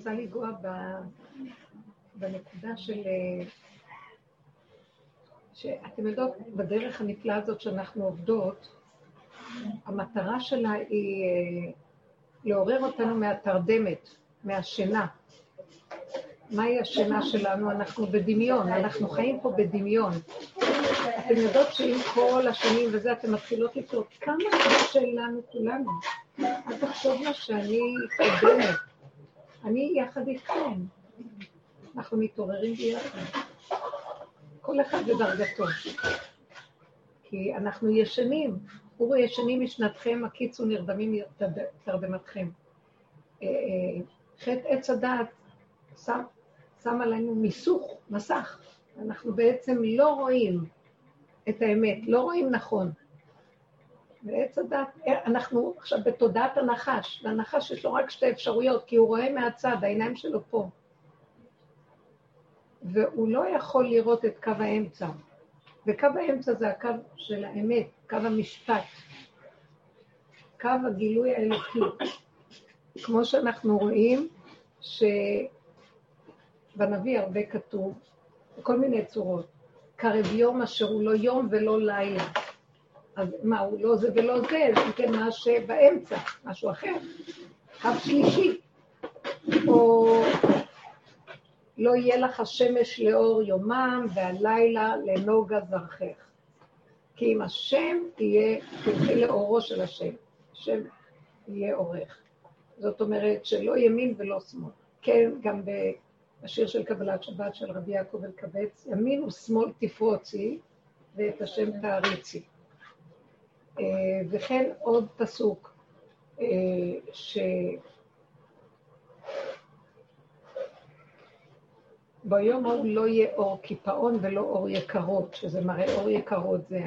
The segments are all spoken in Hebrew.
רוצה לנגוע בנקודה של... שאתם יודעות, בדרך הנפלאה הזאת שאנחנו עובדות, המטרה שלה היא אה, לעורר אותנו מהתרדמת, מהשינה. מהי השינה שלנו? אנחנו בדמיון, אנחנו חיים פה בדמיון. אתם יודעות שעם כל השנים וזה, אתן מתחילות לקלוט כמה קשה לנו כולנו. אל תחשוב שאני קודמת. אני יחד איתכם. אנחנו מתעוררים ביחד. כל אחד בדרגתו. כי אנחנו ישנים. אורו ישנים משנתכם, הקיצו נרדמים תרדמתכם. אה, אה, חטא עץ הדעת שם, שם עלינו מיסוך, מסך. אנחנו בעצם לא רואים את האמת, לא רואים נכון. ועץ הדת, אנחנו עכשיו בתודעת הנחש, והנחש יש לו רק שתי אפשרויות, כי הוא רואה מהצד, העיניים שלו פה. והוא לא יכול לראות את קו האמצע. וקו האמצע זה הקו של האמת, קו המשפט, קו הגילוי האלוקי. כמו שאנחנו רואים, שבנביא הרבה כתוב, בכל מיני צורות, קרב יום אשר הוא לא יום ולא לילה. אז מה, הוא לא זה ולא זה, זה כן מה שבאמצע, משהו אחר, קו שלישי. או לא יהיה לך השמש לאור יומם והלילה לנוגה זרחך. כי אם השם יהיה, תלכי לאורו של השם, השם יהיה עורך. זאת אומרת שלא ימין ולא שמאל. כן, גם בשיר של קבלת שבת של רבי יעקב אלקבץ, ימין ושמאל תפרוצי ואת השם תעריצי. אה, וכן עוד פסוק, אה, ש... ביום ההוא לא יהיה אור קיפאון ולא אור יקרות, שזה מראה אור יקרות זה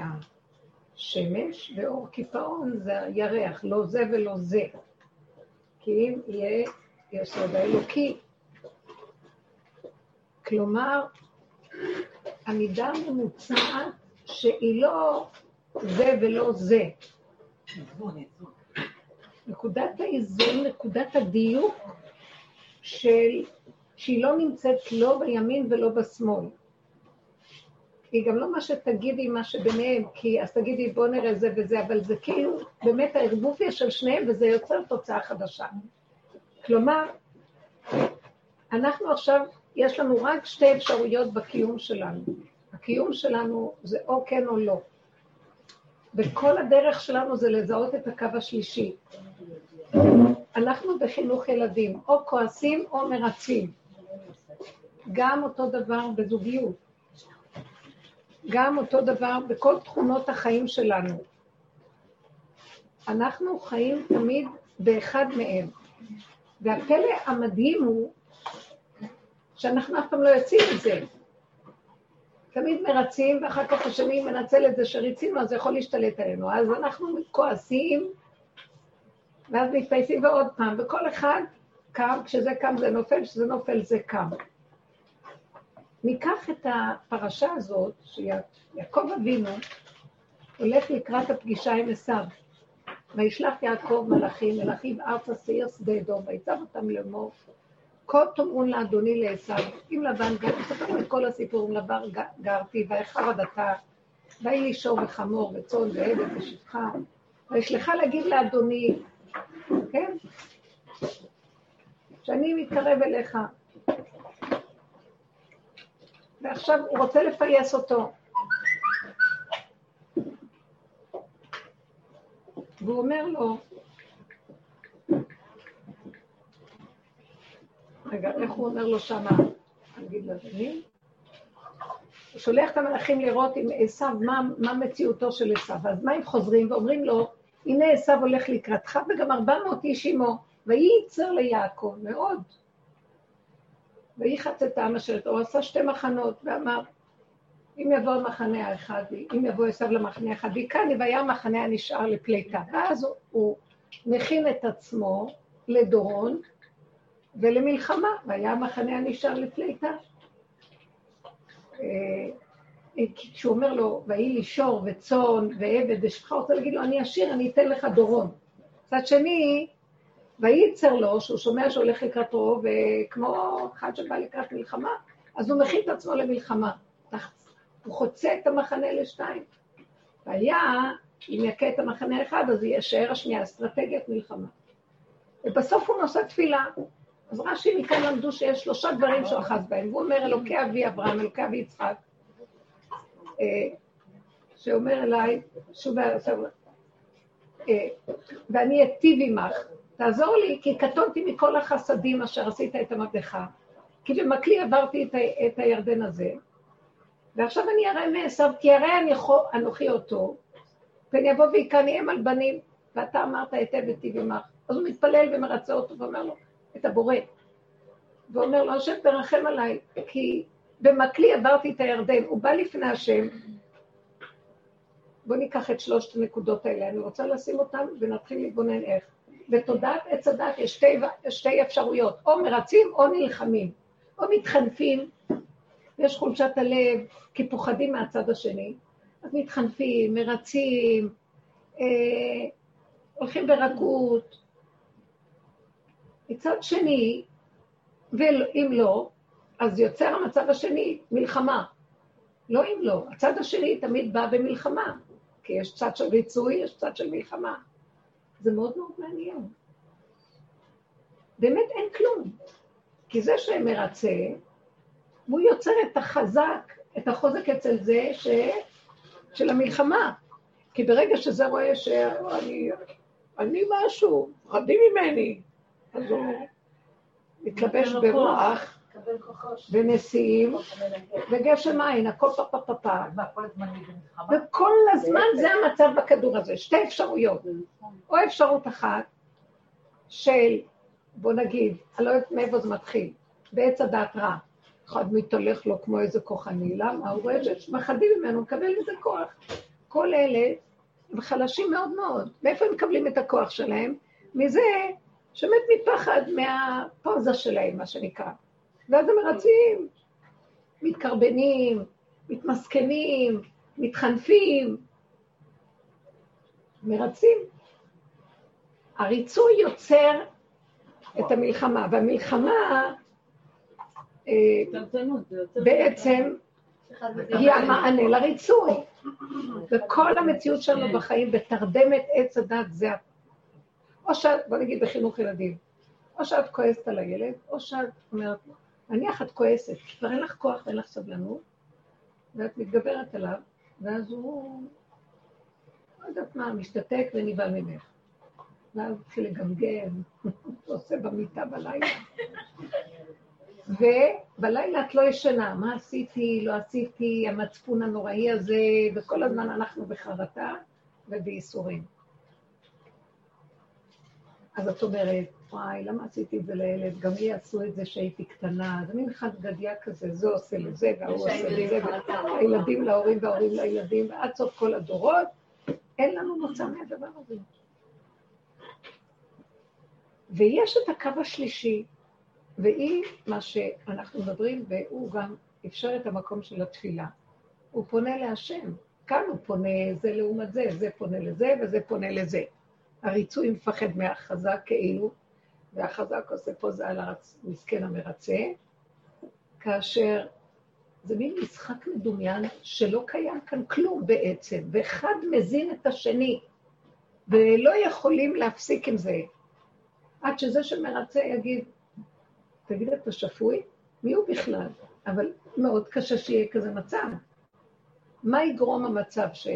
השמש, ואור קיפאון זה הירח, לא זה ולא זה. כי אם יהיה יסוד האלוקי. כלומר, המידה הממוצעת שהיא לא זה ולא זה. נקודת האיזון, נקודת הדיוק של שהיא לא נמצאת לא בימין ולא בשמאל. היא גם לא מה שתגידי, מה שביניהם, כי אז תגידי בוא נראה זה וזה, אבל זה כאילו באמת הערבוביה של שניהם וזה יוצר תוצאה חדשה. כלומר, אנחנו עכשיו, יש לנו רק שתי אפשרויות בקיום שלנו. הקיום שלנו זה או כן או לא. וכל הדרך שלנו זה לזהות את הקו השלישי. אנחנו בחינוך ילדים, או כועסים או מרצים. גם אותו דבר בזוגיות. גם אותו דבר בכל תכונות החיים שלנו. אנחנו חיים תמיד באחד מהם. והפלא המדהים הוא שאנחנו אף פעם לא יוצאים מזה. תמיד מרצים, ואחר כך השני מנצל את זה שריצינו, אז זה יכול להשתלט עלינו. אז אנחנו כועסים, ואז מתפייסים ועוד פעם, וכל אחד קם, כשזה קם זה נופל, כשזה נופל זה קם. ניקח את הפרשה הזאת, שיעקב אבינו הולך לקראת הפגישה עם עשיו. וישלח יעקב מלאכים, מלאכים ארצה שעיר שדה אדום, ויצב אותם לאמור. כה תאמרו לאדוני לעשו, אם לבן גר, תספרו את כל הסיפור, אם לבן גרתי, עדתה, ויהי לי שור וחמור וצאן ועבד ושפחה, וישלחה להגיד לאדוני, כן? שאני מתקרב אליך, ועכשיו הוא רוצה לפייס אותו. והוא אומר לו, רגע, איך הוא אומר לו שמה? נגיד לאדוני. הוא שולח את המלאכים לראות עם עשיו, מה, מה מציאותו של עשיו. אז מה הם חוזרים ואומרים לו, הנה עשיו הולך לקראתך וגם ארבע מאות איש עמו, ויהי יצר ליעקב מאוד. ויחץ את העם אשר הוא עשה שתי מחנות, ואמר, אם יבוא המחנה האחד, אם יבוא עשיו למחנה האחד, והיכני והיה המחנה הנשאר לפליטה. ואז הוא, הוא מכין את עצמו לדורון ולמלחמה, והיה המחנה הנשאר לפליטה. אה, כשהוא אומר לו, ויהי לי שור וצאן ועבד ושפחה, הוא רוצה להגיד לו, אני אשיר, אני אתן לך דורון. מצד שני, וייצר לו, שהוא שומע שהולך לקראת רוב, וכמו אחד שבא לקראת מלחמה, אז הוא מכין את עצמו למלחמה. הוא חוצה את המחנה לשתיים. והיה, אם יכה את המחנה האחד, אז יישאר השנייה, אסטרטגיית מלחמה. ובסוף הוא נושא תפילה. אז רש"י מכאן למדו שיש שלושה דברים שהוא אחז בהם. הוא אומר, אלוקי אבי אברהם, אלוקי אבי יצחק, אה, שאומר אליי, שוב, אה, ואני אטיב עמך, תעזור לי, כי קטונתי מכל החסדים אשר עשית את עמדך, כי במקלי עברתי את הירדן הזה, ועכשיו אני אראה מעשיו, כי הרי אנוכי אותו, ואני אבוא ויקניהם על בנים, ואתה אמרת היטב היטיב עמך. אז הוא מתפלל ומרצה אותו ואומר לו, את הבורא. ואומר לו, השם תרחם עליי, כי במקלי עברתי את הירדן, הוא בא לפני השם. בואו ניקח את שלושת הנקודות האלה, אני רוצה לשים אותן ונתחיל להתבונן איך. בתודעת עץ הדת יש שתי, שתי אפשרויות, או מרצים או נלחמים, או מתחנפים, יש חולשת הלב, כי פוחדים מהצד השני, אז מתחנפים, מרצים, אה, הולכים ברכות. מצד שני, ואם לא, אז יוצר המצב השני מלחמה. לא אם לא, הצד השני תמיד בא במלחמה, כי יש צד של ריצוי, יש צד של מלחמה. זה מאוד מאוד מעניין. באמת אין כלום. כי זה שמרצה, הוא יוצר את החזק, את החוזק אצל זה ש... של המלחמה. כי ברגע שזה רואה שאני אני משהו, פחדים ממני, אז הוא מתלבש ברוח ונשיאים וגשם עין, הכל פה פה פה פה. וכל הזמן זה המצב בכדור הזה, שתי אפשרויות. או אפשרות אחת של, בוא נגיד, אני לא יודעת מאיפה זה מתחיל, בעץ הדעת רע. אחד מתהלך לו כמו איזה כוחני, למה? הוא רואה שמחדים ממנו, מקבל מזה כוח. כל אלה הם חלשים מאוד מאוד. מאיפה הם מקבלים את הכוח שלהם? מזה שמת מפחד מהפוזה שלהם, מה שנקרא. ואז הם מרצים, מתקרבנים, מתמסכנים, מתחנפים, מרצים. הריצוי יוצר את המלחמה, והמלחמה אה, בעצם היא המענה לריצוי. וכל המציאות שלנו כן. בחיים בתרדמת עץ הדת זה... או שאת, בוא נגיד בחינוך ילדים, או שאת כועסת על הילד, או שאת אומרת, נניח את כועסת, כבר אין לך כוח ואין לך סבלנות, ואת מתגברת עליו, ואז הוא, לא יודעת מה, משתתק ונבהל ממך. ואז התחיל לגמגם, עושה במיטה בלילה. ובלילה את לא ישנה, מה עשיתי, לא עשיתי, המצפון הנוראי הזה, וכל הזמן אנחנו בחרטה ובייסורים. אז את אומרת, וואי, למה עשיתי את זה לילד? גם לי עשו את זה שהייתי קטנה. זה מין חד גדיה כזה, זה עושה לזה, והוא עושה לזה, והילדים להורים וההורים לילדים, ועד סוף כל הדורות, אין לנו מוצא מהדבר הזה. ויש את הקו השלישי, והיא מה שאנחנו מדברים, והוא גם אפשר את המקום של התפילה. הוא פונה להשם. כאן הוא פונה זה לעומת זה, זה פונה לזה וזה פונה לזה. הריצוי מפחד מהחזק כאילו, והחזק עושה פה זה על המסכן המרצה, כאשר זה מין משחק מדומיין שלא קיים כאן כלום בעצם, ואחד מזין את השני, ולא יכולים להפסיק עם זה. עד שזה שמרצה יגיד, תגיד, אתה שפוי? מי הוא בכלל? אבל מאוד קשה שיהיה כזה מצב. מה יגרום המצב ש...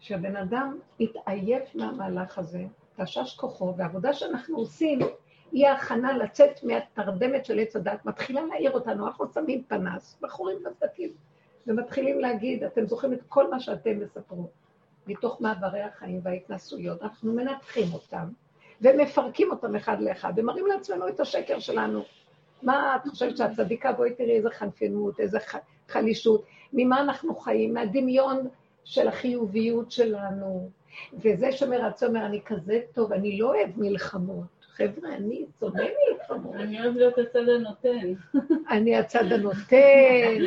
שהבן אדם יתעייף מהמהלך הזה, תשש כוחו, והעבודה שאנחנו עושים היא ההכנה לצאת מהתרדמת של עץ הדת, מתחילה להעיר אותנו, אנחנו שמים פנס, בחורים בצדקים, ומתחילים להגיד, אתם זוכרים את כל מה שאתם מספרו, מתוך מעברי החיים וההתנסויות, אנחנו מנתחים אותם, ומפרקים אותם אחד לאחד, ומראים לעצמנו את השקר שלנו. מה את חושבת שאת צדיקה? בואי תראי איזה חנפנות, איזה חלישות. ממה אנחנו חיים? מהדמיון של החיוביות שלנו. וזה שמרצה אומר, אני כזה טוב, אני לא אוהב מלחמות. חבר'ה, אני שונא מלחמות. אני אוהב להיות הצד הנותן. אני הצד הנותן.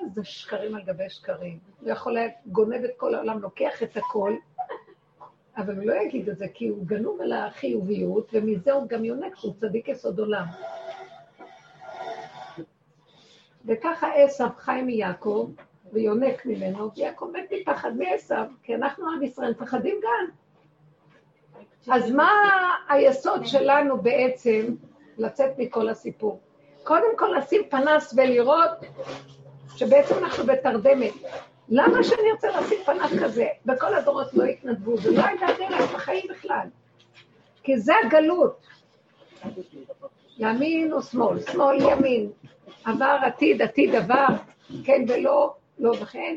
איזה שקרים על גבי שקרים. הוא יכול לגונב את כל העולם, לוקח את הכל, אבל הוא לא יגיד את זה, כי הוא גנוב על החיוביות, ומזה הוא גם יונק שהוא צדיק יסוד עולם. וככה עשו חי מיעקב, ויונק ממנו, ויעקב מת מפחד מעשו, כי אנחנו עם ישראל מפחדים גם. אז מה היסוד שלנו בעצם לצאת מכל הסיפור? קודם כל לשים פנס ולראות שבעצם אנחנו בתרדמת. למה שאני רוצה לשים פנס כזה? בכל הדורות לא התנדבו, ולא הייתה דרך בחיים בכלל. כי זה הגלות. ימין או שמאל, שמאל ימין, עבר עתיד, עתיד עבר, כן ולא, לא וכן,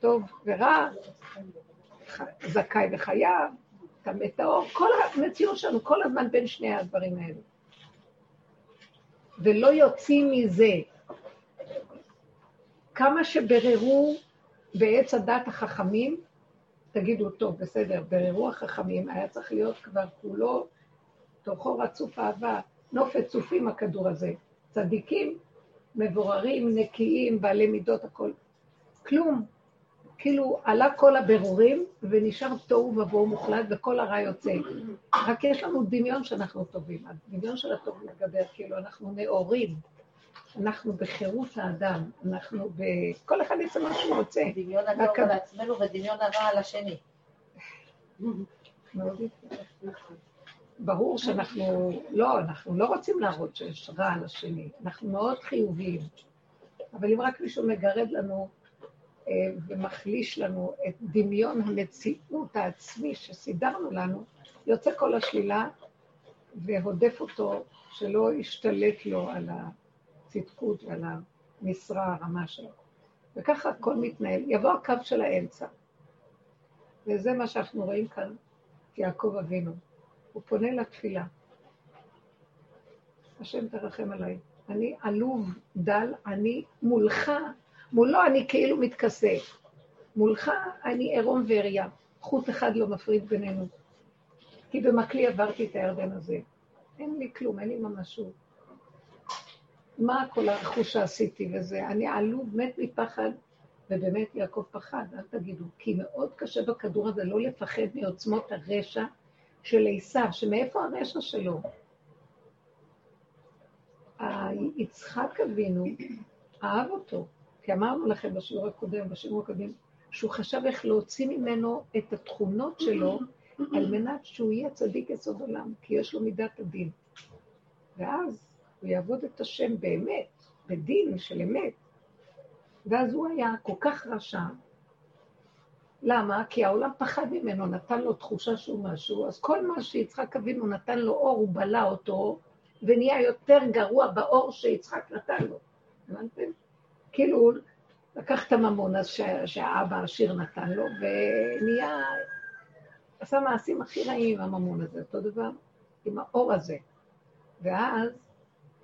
טוב ורע, זכאי וחייב, טמא טהור, כל המציאות שלנו כל הזמן בין שני הדברים האלה. ולא יוצאים מזה. כמה שבררו בעץ הדת החכמים, תגידו, טוב, בסדר, בררו החכמים, היה צריך להיות כבר כולו, תוכו רצוף אהבה, נופת צופים הכדור הזה. צדיקים, מבוררים, נקיים, בעלי מידות, הכל. כלום. כאילו עלה כל הבירורים ונשאר תוהו ובוהו מוחלט וכל הרע יוצא. רק יש לנו דמיון שאנחנו טובים. הדמיון של הטוב מתגבר, כאילו אנחנו נאורים. אנחנו בחירות האדם, אנחנו ב... כל אחד יעשה מה שהוא רוצה. דמיון הטוב על עצמנו ודמיון הרע על השני. ברור שאנחנו לא, אנחנו לא רוצים להראות שיש רע על השני, אנחנו מאוד חיוביים. אבל אם רק מישהו מגרד לנו ומחליש לנו את דמיון המציאות העצמי שסידרנו לנו, יוצא כל השלילה והודף אותו שלא ישתלט לו על הצדקות ועל המשרה הרמה שלו. וככה הכל מתנהל. יבוא הקו של האמצע. וזה מה שאנחנו רואים כאן, יעקב אבינו. הוא פונה לתפילה. השם תרחם עליי. אני עלוב, דל, אני מולך, מולו אני כאילו מתכסה. מולך אני עירום ועריה. חוט אחד לא מפריד בינינו. כי במקלי עברתי את הירדן הזה. אין לי כלום, אין לי ממשות. מה כל הרכוש שעשיתי וזה? אני עלוב, מת מפחד, ובאמת יעקב פחד, אל תגידו, כי מאוד קשה בכדור הזה לא לפחד מעוצמות הרשע של עשיו, שמאיפה הרשע שלו? יצחק אבינו אהב אותו, כי אמרנו לכם בשיעור הקודם, בשיעור הקודם, שהוא חשב איך להוציא ממנו את התכונות שלו על מנת שהוא יהיה צדיק יסוד עולם, כי יש לו מידת הדין. ואז הוא יעבוד את השם באמת, בדין של אמת. ואז הוא היה כל כך רשע, למה? כי העולם פחד ממנו, נתן לו תחושה שהוא משהו, אז כל מה שיצחק אבינו נתן לו אור, הוא בלע אותו, ונהיה יותר גרוע באור שיצחק נתן לו. הבנתם? כאילו, לקח את הממון אז שהאבא העשיר נתן לו, ונהיה, עשה מעשים הכי רעים עם הממון הזה, אותו דבר עם האור הזה. ואז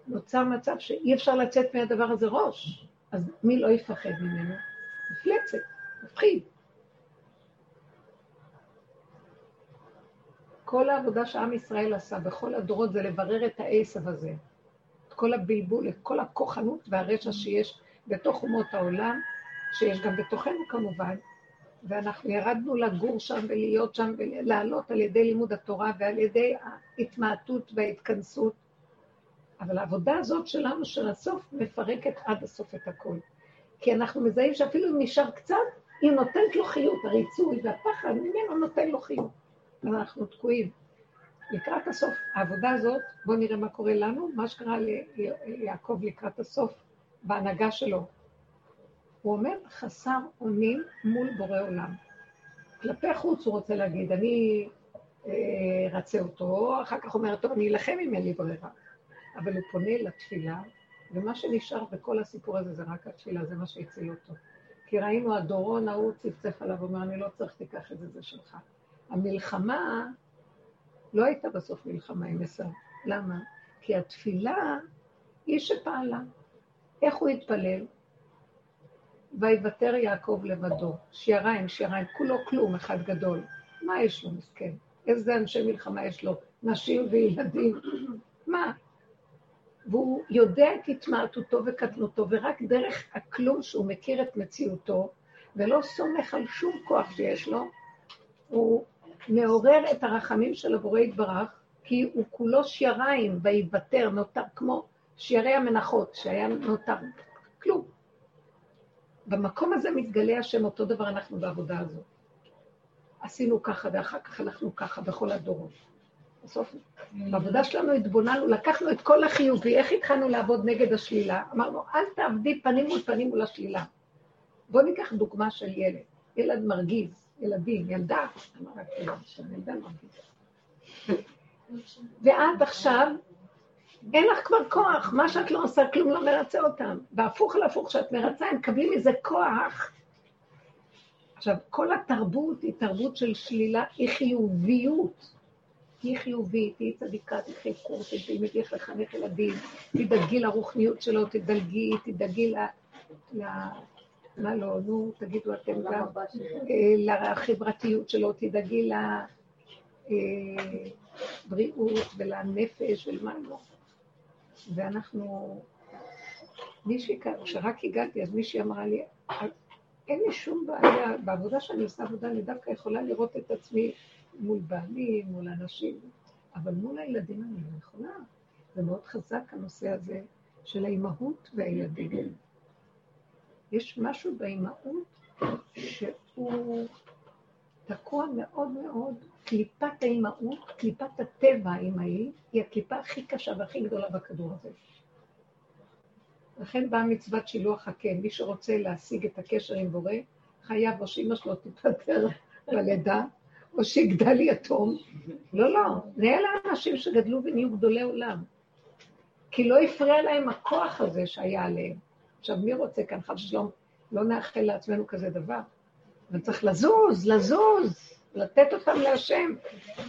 נוצר מצב שאי אפשר לצאת מהדבר הזה ראש, אז מי לא יפחד ממנו? מפלצת, מפחיד. כל העבודה שעם ישראל עשה בכל הדורות זה לברר את העשב הזה, את כל הבלבול, את כל הכוחנות והרשע שיש בתוך אומות העולם, שיש גם בתוכנו כמובן, ואנחנו ירדנו לגור שם ולהיות שם ולעלות על ידי לימוד התורה ועל ידי ההתמעטות וההתכנסות. אבל העבודה הזאת שלנו של הסוף מפרקת עד הסוף את הכל. כי אנחנו מזהים שאפילו אם נשאר קצת, היא נותנת לו חיות, הריצוי והפחד ממנו נותן לו חיות. אנחנו תקועים. לקראת הסוף, העבודה הזאת, בואו נראה מה קורה לנו, מה שקרה ליעקב לקראת הסוף בהנהגה שלו. הוא אומר, חסר אונים מול בורא עולם. כלפי חוץ הוא רוצה להגיד, אני אה, רצה אותו, אחר כך הוא אומר, טוב, אני אלחם אם אין לי ברירה. אבל הוא פונה לתפילה, ומה שנשאר בכל הסיפור הזה זה רק התפילה, זה מה שהציל אותו. כי ראינו, הדורון ההוא צפצף עליו, אומר, אני לא צריך, תיקח את זה, זה שלך. המלחמה לא הייתה בסוף מלחמה עם עשו. למה? כי התפילה היא שפעלה. איך הוא התפלל? ויוותר יעקב לבדו, שיריים, שיריים, כולו כלום, אחד גדול. מה יש לו, מסכן? איזה אנשי מלחמה יש לו? נשים וילדים. מה? והוא יודע את התמעטותו וקטנותו, ורק דרך הכלום שהוא מכיר את מציאותו, ולא סומך על שום כוח שיש לו, הוא מעורר את הרחמים של הבורא יתברך, כי הוא כולו שיריים, ויוותר, נותר כמו שיירי המנחות, שהיה נותר כלום. במקום הזה מתגלה השם, אותו דבר אנחנו בעבודה הזאת. עשינו ככה ואחר כך הלכנו ככה בכל הדורות. בסוף, בעבודה שלנו התבוננו, לקחנו את כל החיובי, איך התחלנו לעבוד נגד השלילה? אמרנו, אל תעבדי פנים מול פנים מול השלילה. בואו ניקח דוגמה של ילד. ילד מרגיז, ילדים, ילדה, אמרתי, ילדה מרגיז. ואת עכשיו אין לך כבר כוח, מה שאת לא עושה, כלום לא מרצה אותם. והפוך על הפוך, כשאת מרצה, הם מקבלים מזה כוח. עכשיו, כל התרבות היא תרבות של שלילה, היא חיוביות. היא חיובית, היא צדיקה, תלכי קורס, תלמדי איך לחנך ילדים, תדאגי לרוחניות שלו, תדאגי, תדאגי ל... ל... מה לא, נו, תגידו אתם גם, אה, לחברתיות שלו, תדאגי לבריאות אה, ולנפש ולמה לא. ואנחנו, מישהי, כשרק הגעתי, אז מישהי אמרה לי, אין לי שום בעיה, בעבודה שאני עושה עבודה, אני דווקא יכולה לראות את עצמי מול בעלים, מול אנשים, אבל מול הילדים אני לא יכולה. זה מאוד חזק הנושא הזה של האימהות והילדים. יש משהו באימהות שהוא תקוע מאוד מאוד קליפת האימהות, קליפת הטבע האימהי, היא הקליפה הכי קשה והכי גדולה בכדור הזה. לכן באה מצוות שילוח הקן. מי שרוצה להשיג את הקשר עם בורא, חייב או שאימא שלו תיפטר בלידה, או שיגדל יתום. לא, לא, זה אלה האנשים שגדלו ונהיו גדולי עולם. כי לא הפריע להם הכוח הזה שהיה עליהם. עכשיו, מי רוצה כאן, חד ושלום, לא נאחל לעצמנו כזה דבר. אבל צריך לזוז, לזוז. לתת אותם להשם.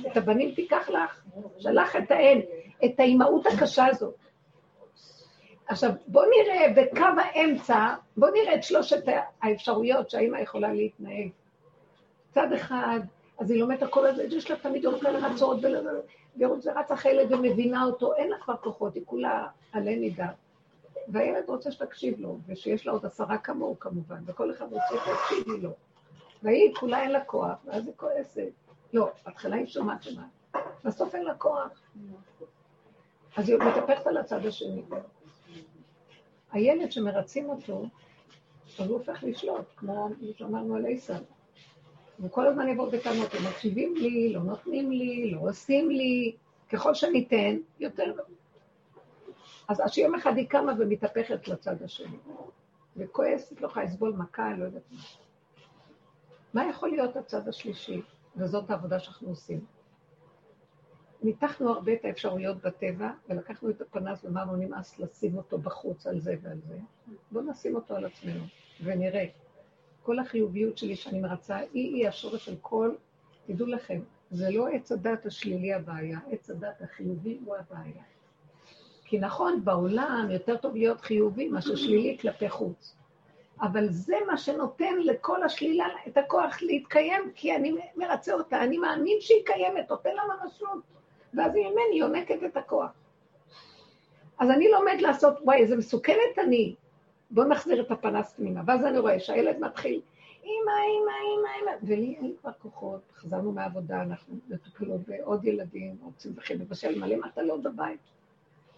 את הבנים תיקח לך, שלח את האל, את האימהות הקשה הזאת. עכשיו, בואו נראה בקו האמצע, בואו נראה את שלושת האפשרויות שהאימא יכולה להתנהג. צד אחד, אז היא לומדת הכל הזה, יש לה תמיד רוצה לרצות, רץ אחרי ילד ומבינה אותו, אין לה כבר כוחות, היא כולה עלה נידה. והילד רוצה שתקשיב לו, ושיש לה עוד עשרה כמוהו כמובן, וכל אחד רוצה שתקשיבי לו. והיא כולה אין לה כוח, ואז היא כועסת. לא, בהתחלה היא שומעת שומעת, בסוף אין לה כוח. אז היא מתהפכת על הצד השני. הילד שמרצים אותו, אז הוא הופך לשלוט, כמו שאמרנו על עיסאו. הוא כל הזמן יבוא בטענות, הם מקשיבים לי, לא נותנים לי, לא עושים לי, ככל שניתן, יותר. אז עד שיום אחד היא קמה ומתהפכת לצד השני, וכועסת, לא יכולה לסבול מכה, לא יודעת מה. מה יכול להיות הצד השלישי? וזאת העבודה שאנחנו עושים. ניתחנו הרבה את האפשרויות בטבע, ולקחנו את הפנס ואמרנו, נמאס לשים אותו בחוץ על זה ועל זה. בואו נשים אותו על עצמנו, ונראה. כל החיוביות שלי שאני מרצה, היא-היא השורש של כל, תדעו לכם, זה לא עץ הדת השלילי הבעיה, עץ הדת החיובי הוא הבעיה. כי נכון, בעולם יותר טוב להיות חיובי מאשר שלילי כלפי חוץ. אבל זה מה שנותן לכל השלילה את הכוח להתקיים, כי אני מרצה אותה, אני מאמין שהיא קיימת, נותן לה ממשות, ואז היא ממני יונקת את הכוח. אז אני לומד לעשות, וואי, איזה מסוכנת אני, בואו נחזיר את הפנס פנימה. ואז אני רואה שהילד מתחיל, אמא, אמא, אמא, אמא, ולי אין כבר כוחות, חזרנו מהעבודה, אנחנו מטופלות בעוד ילדים, רוצים לכם לבשל מלא מטלות בבית.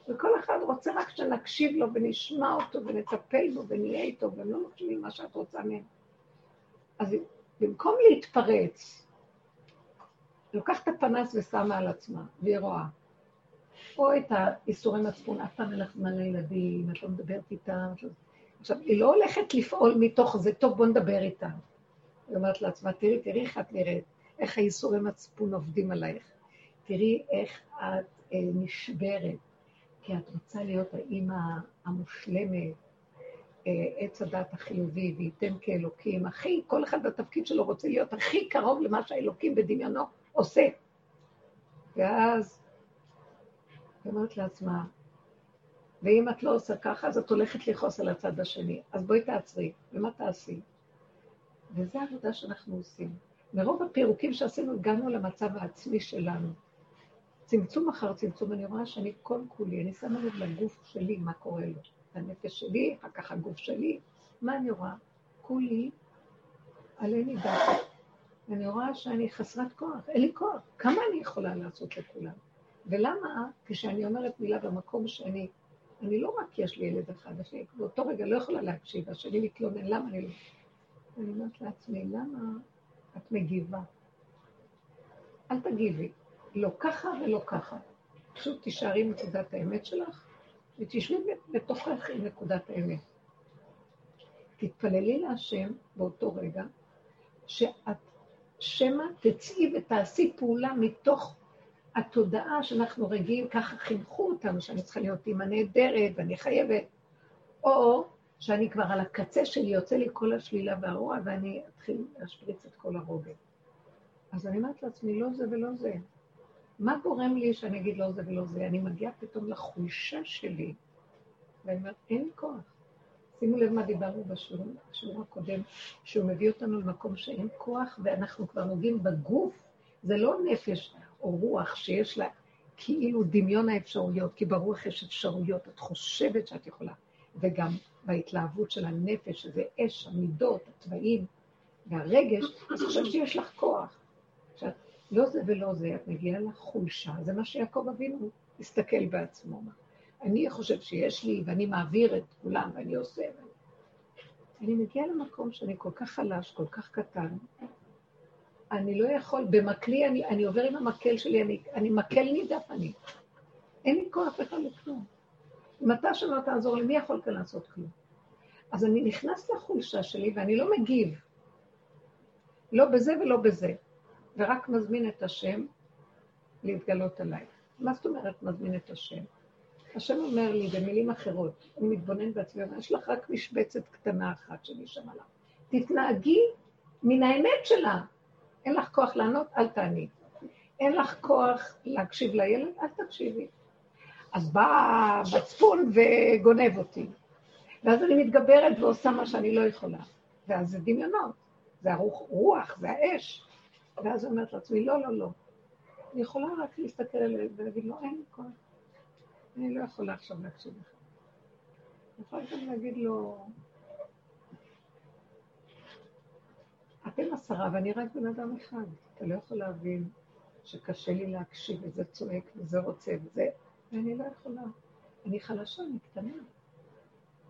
וכל אחד רוצה רק שנקשיב לו ונשמע אותו ונטפל בו ונהיה איתו, והם לא מקשיבים מה שאת רוצה מהם. אז במקום להתפרץ, לוקחת הפנס ושמה על עצמה, והיא רואה. או את האיסורי מצפון, אף פעם אין לך זמן לילדים, את לא מדברת איתם. עכשיו, היא לא הולכת לפעול מתוך זה, טוב, בוא נדבר איתם. היא אומרת לעצמה, תראי, תראי איך את נראית, איך האיסורי מצפון עובדים עלייך. תראי איך את אה, נשברת, כי את רוצה להיות האימא המושלמת, אה, עץ הדת החיובי, וייתן כאלוקים, הכי, כל אחד בתפקיד שלו רוצה להיות הכי קרוב למה שהאלוקים בדמיונו עושה. ואז היא אומרת לעצמה, ואם את לא עושה ככה, אז את הולכת לכעוס על הצד השני. אז בואי תעצרי, ומה תעשי? וזו העבודה שאנחנו עושים. מרוב הפירוקים שעשינו, הגענו למצב העצמי שלנו. צמצום אחר צמצום, אני רואה שאני כל כולי, אני שמה לב לגוף שלי, מה קורה לו. הנפש שלי, אחר כך הגוף שלי, מה אני רואה? כולי עלה נידח. ואני רואה שאני חסרת כוח, אין לי כוח. כמה אני יכולה לעשות לכולם? ולמה כשאני אומרת מילה במקום שאני, אני לא רק יש לי ילד אחד, לי באותו רגע לא יכולה להקשיב, השני מתלונן, למה אני לא... אני אומרת לעצמי, למה את מגיבה? אל תגיבי, לא ככה ולא ככה. פשוט תישארי עם נקודת האמת שלך, ותשבי בתוכך עם נקודת האמת. תתפללי להשם באותו רגע, שאת שמא תצאי ותעשי פעולה מתוך התודעה שאנחנו רגילים, ככה חינכו אותנו, שאני צריכה להיות אימא נהדרת ואני חייבת, או שאני כבר על הקצה שלי, יוצא לי כל השלילה והרוע, ואני אתחיל להשפריץ את כל הרוגל. אז אני אומרת לעצמי, לא זה ולא זה. מה גורם לי שאני אגיד לא זה ולא זה? אני מגיעה פתאום לחולשה שלי, ואני אומרת, אין כוח. שימו לב מה דיברנו בשיעור, הקודם, שהוא מביא אותנו למקום שאין כוח, ואנחנו כבר נוגעים בגוף, זה לא נפש או רוח שיש לה כאילו דמיון האפשרויות, כי ברוח יש אפשרויות, את חושבת שאת יכולה, וגם בהתלהבות של הנפש, שזה אש, המידות, התוואים והרגש, אז חושבת שיש לך כוח. לא זה ולא זה, את מגיעה לחולשה, זה מה שיעקב אבינו הסתכל בעצמו. אני חושב שיש לי, ואני מעביר את כולם, ואני עושה. אני מגיעה למקום שאני כל כך חלש, כל כך קטן, אני לא יכול, במקלי אני, אני עובר עם המקל שלי, אני, אני מקל נידף אני. אין לי כוח בכלל לכלום. אם אתה שלא תעזור לי, מי יכול כאן לעשות כלום? אז אני נכנס לחולשה שלי ואני לא מגיב. לא בזה ולא בזה. ורק מזמין את השם להתגלות עליי. מה זאת אומרת מזמין את השם? השם אומר לי במילים אחרות, אני מתבונן בעצמי, יש לך רק משבצת קטנה אחת שנשארה לה. תתנהגי מן האמת שלה. אין לך כוח לענות, אל תעני. אין לך כוח להקשיב לילד, אל תקשיבי. אז בא מצפון וגונב אותי. ואז אני מתגברת ועושה מה שאני לא יכולה. ואז זה דמיונות, זה הרוח, זה האש. ואז אומרת לעצמי, לא, לא, לא. אני יכולה רק להסתכל עליהם ולהגיד לו, אין לי כוח. אני לא יכולה עכשיו להקשיב לך. אני יכולה גם להגיד לו, אתם עשרה ואני רק בן אדם אחד. אתה לא יכול להבין שקשה לי להקשיב, וזה צועק, וזה רוצה, וזה... ואני לא יכולה. אני חלשה, אני קטנה.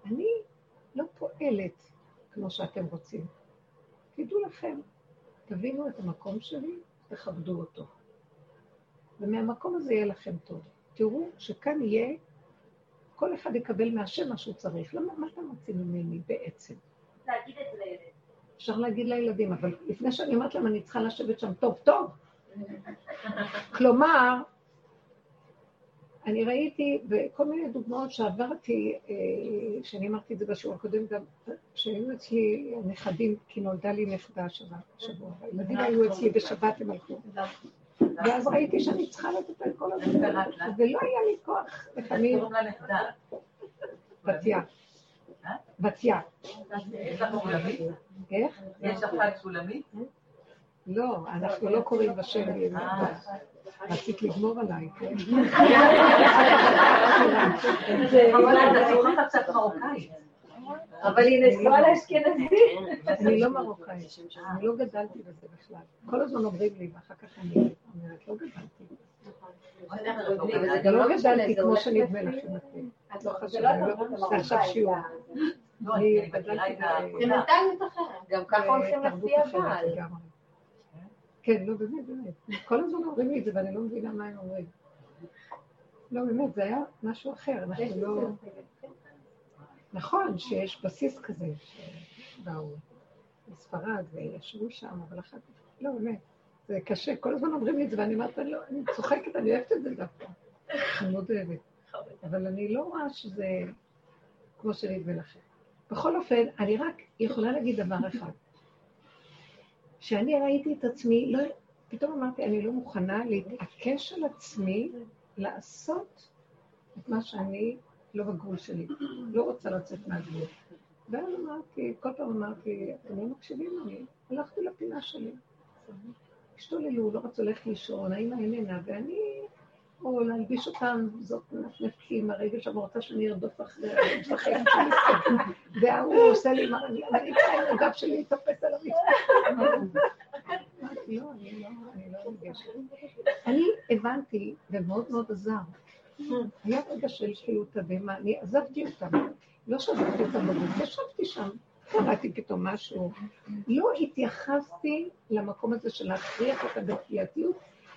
אני לא פועלת כמו שאתם רוצים. תדעו לכם, תבינו את המקום שלי, תכבדו אותו. ומהמקום הזה יהיה לכם טוב. תראו שכאן יהיה, כל אחד יקבל מהשם מה שהוא צריך. למה, מה אתם רוצים ממני בעצם? להגיד את זה לילד. אפשר להגיד לילדים, אבל לפני שאני אומרת להם, אני צריכה לשבת שם טוב טוב. כלומר, אני ראיתי בכל מיני דוגמאות שעברתי, אה, שאני אמרתי את זה בשיעור הקודם גם, שהיו אצלי הנכדים, כי נולדה לי נכדה שבוע, הילדים היו אצלי בשבת, הם הלכו. ואז ראיתי שאני צריכה לטפל כל הזמן, ולא היה לי כוח לפעמים. בתיה. בתיה. איך? יש לך חג שולמית? לא, אנחנו לא קוראים בשם. רצית לגמור עליי, כן? אבל היא נשואה לאשכנזים. אני לא מרוקאית, אני לא גדלתי בזה בכלל. כל הזמן אומרים לי, ואחר כך אני אומרת, לא גדלתי. לא גדלתי כמו שנדמה לכם. את לא זה עכשיו שיעור. אני גדלתי זה מנטליות אחרת. גם ככה הולכים לפי הבעל. כן, לא, באמת, באמת. כל הזמן אומרים לי את זה ואני לא מבינה מה הם אומרים. לא, באמת, זה היה משהו אחר, אנחנו לא... נכון שיש בסיס כזה שבאו מספרד וישבו שם, אבל אחר כך, לא, באמת, זה קשה. כל הזמן אומרים לי את זה ואני אומרת, אני, לא, אני צוחקת, אני אוהבת את זה דווקא. אני מאוד אוהבת. אבל אני לא רואה שזה כמו שנדמה לכם. בכל אופן, אני רק יכולה להגיד דבר אחד. כשאני ראיתי את עצמי, לא, פתאום אמרתי, אני לא מוכנה להתעקש על עצמי לעשות את מה שאני לא בגבול שלי, לא רוצה לצאת מהגבול. ואז אמרתי, כל פעם אמרתי, אתם לא מקשיבים לי, הלכתי לפינה שלי. השתוללו, לא רצו ללכת לישון, האמא איננה, ואני, או להלביש אותם, זאת נפנפתי עם הרגל שם, רוצה שאני ארדוף אחרי הרגל שלכם, והוא עושה לי, אני צריכה עם הגב שלי להתאפס על המיטה. לא, אני לא, אני לא ניגשת. אני הבנתי, ומאוד מאוד עזר. היה רגע של כאילו תדהמה, אני עזבתי אותם. לא שזרתי אותם בגוף, ישבתי שם, קראתי פתאום משהו. לא התייחסתי למקום הזה של להכריח אותה בכפייתיות,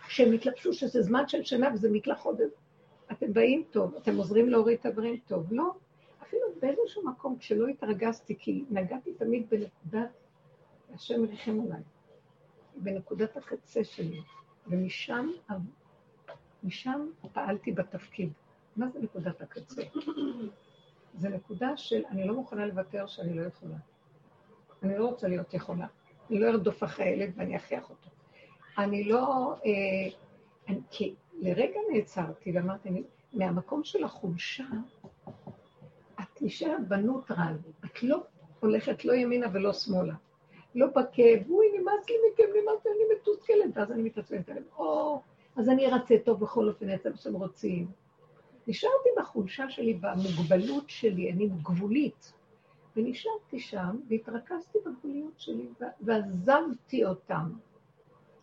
שהם התלבשו שזה זמן של שינה וזה מקלחות. אתם באים טוב, אתם עוזרים להוריד את הדברים טוב. לא, אפילו באיזשהו מקום, כשלא התרגזתי, כי נגעתי תמיד בנקודת, השם ריחם עליי, בנקודת הקצה שלי, ומשם משם פעלתי בתפקיד. מה זה נקודת הקצה? זה נקודה של אני לא מוכנה לוותר שאני לא יכולה. אני לא רוצה להיות יכולה. אני לא ארדוף אחרי הילד ואני אכריח אותו. אני לא... אה, אני, כי לרגע נעצרתי ואמרתי, אני, מהמקום של החולשה, את נשארת בנוטרל, את לא הולכת לא ימינה ולא שמאלה. לא בכאב, אוי, נמאס לי מכם, נמאס לי, אני מתוסכלת, ואז אני מתעצבנת עליהם. או, אז אני ארצה טוב בכל אופן, יצא מה רוצים. נשארתי בחולשה שלי, במוגבלות שלי, אני גבולית. ונשארתי שם, והתרכזתי בגבוליות שלי, ועזבתי אותם.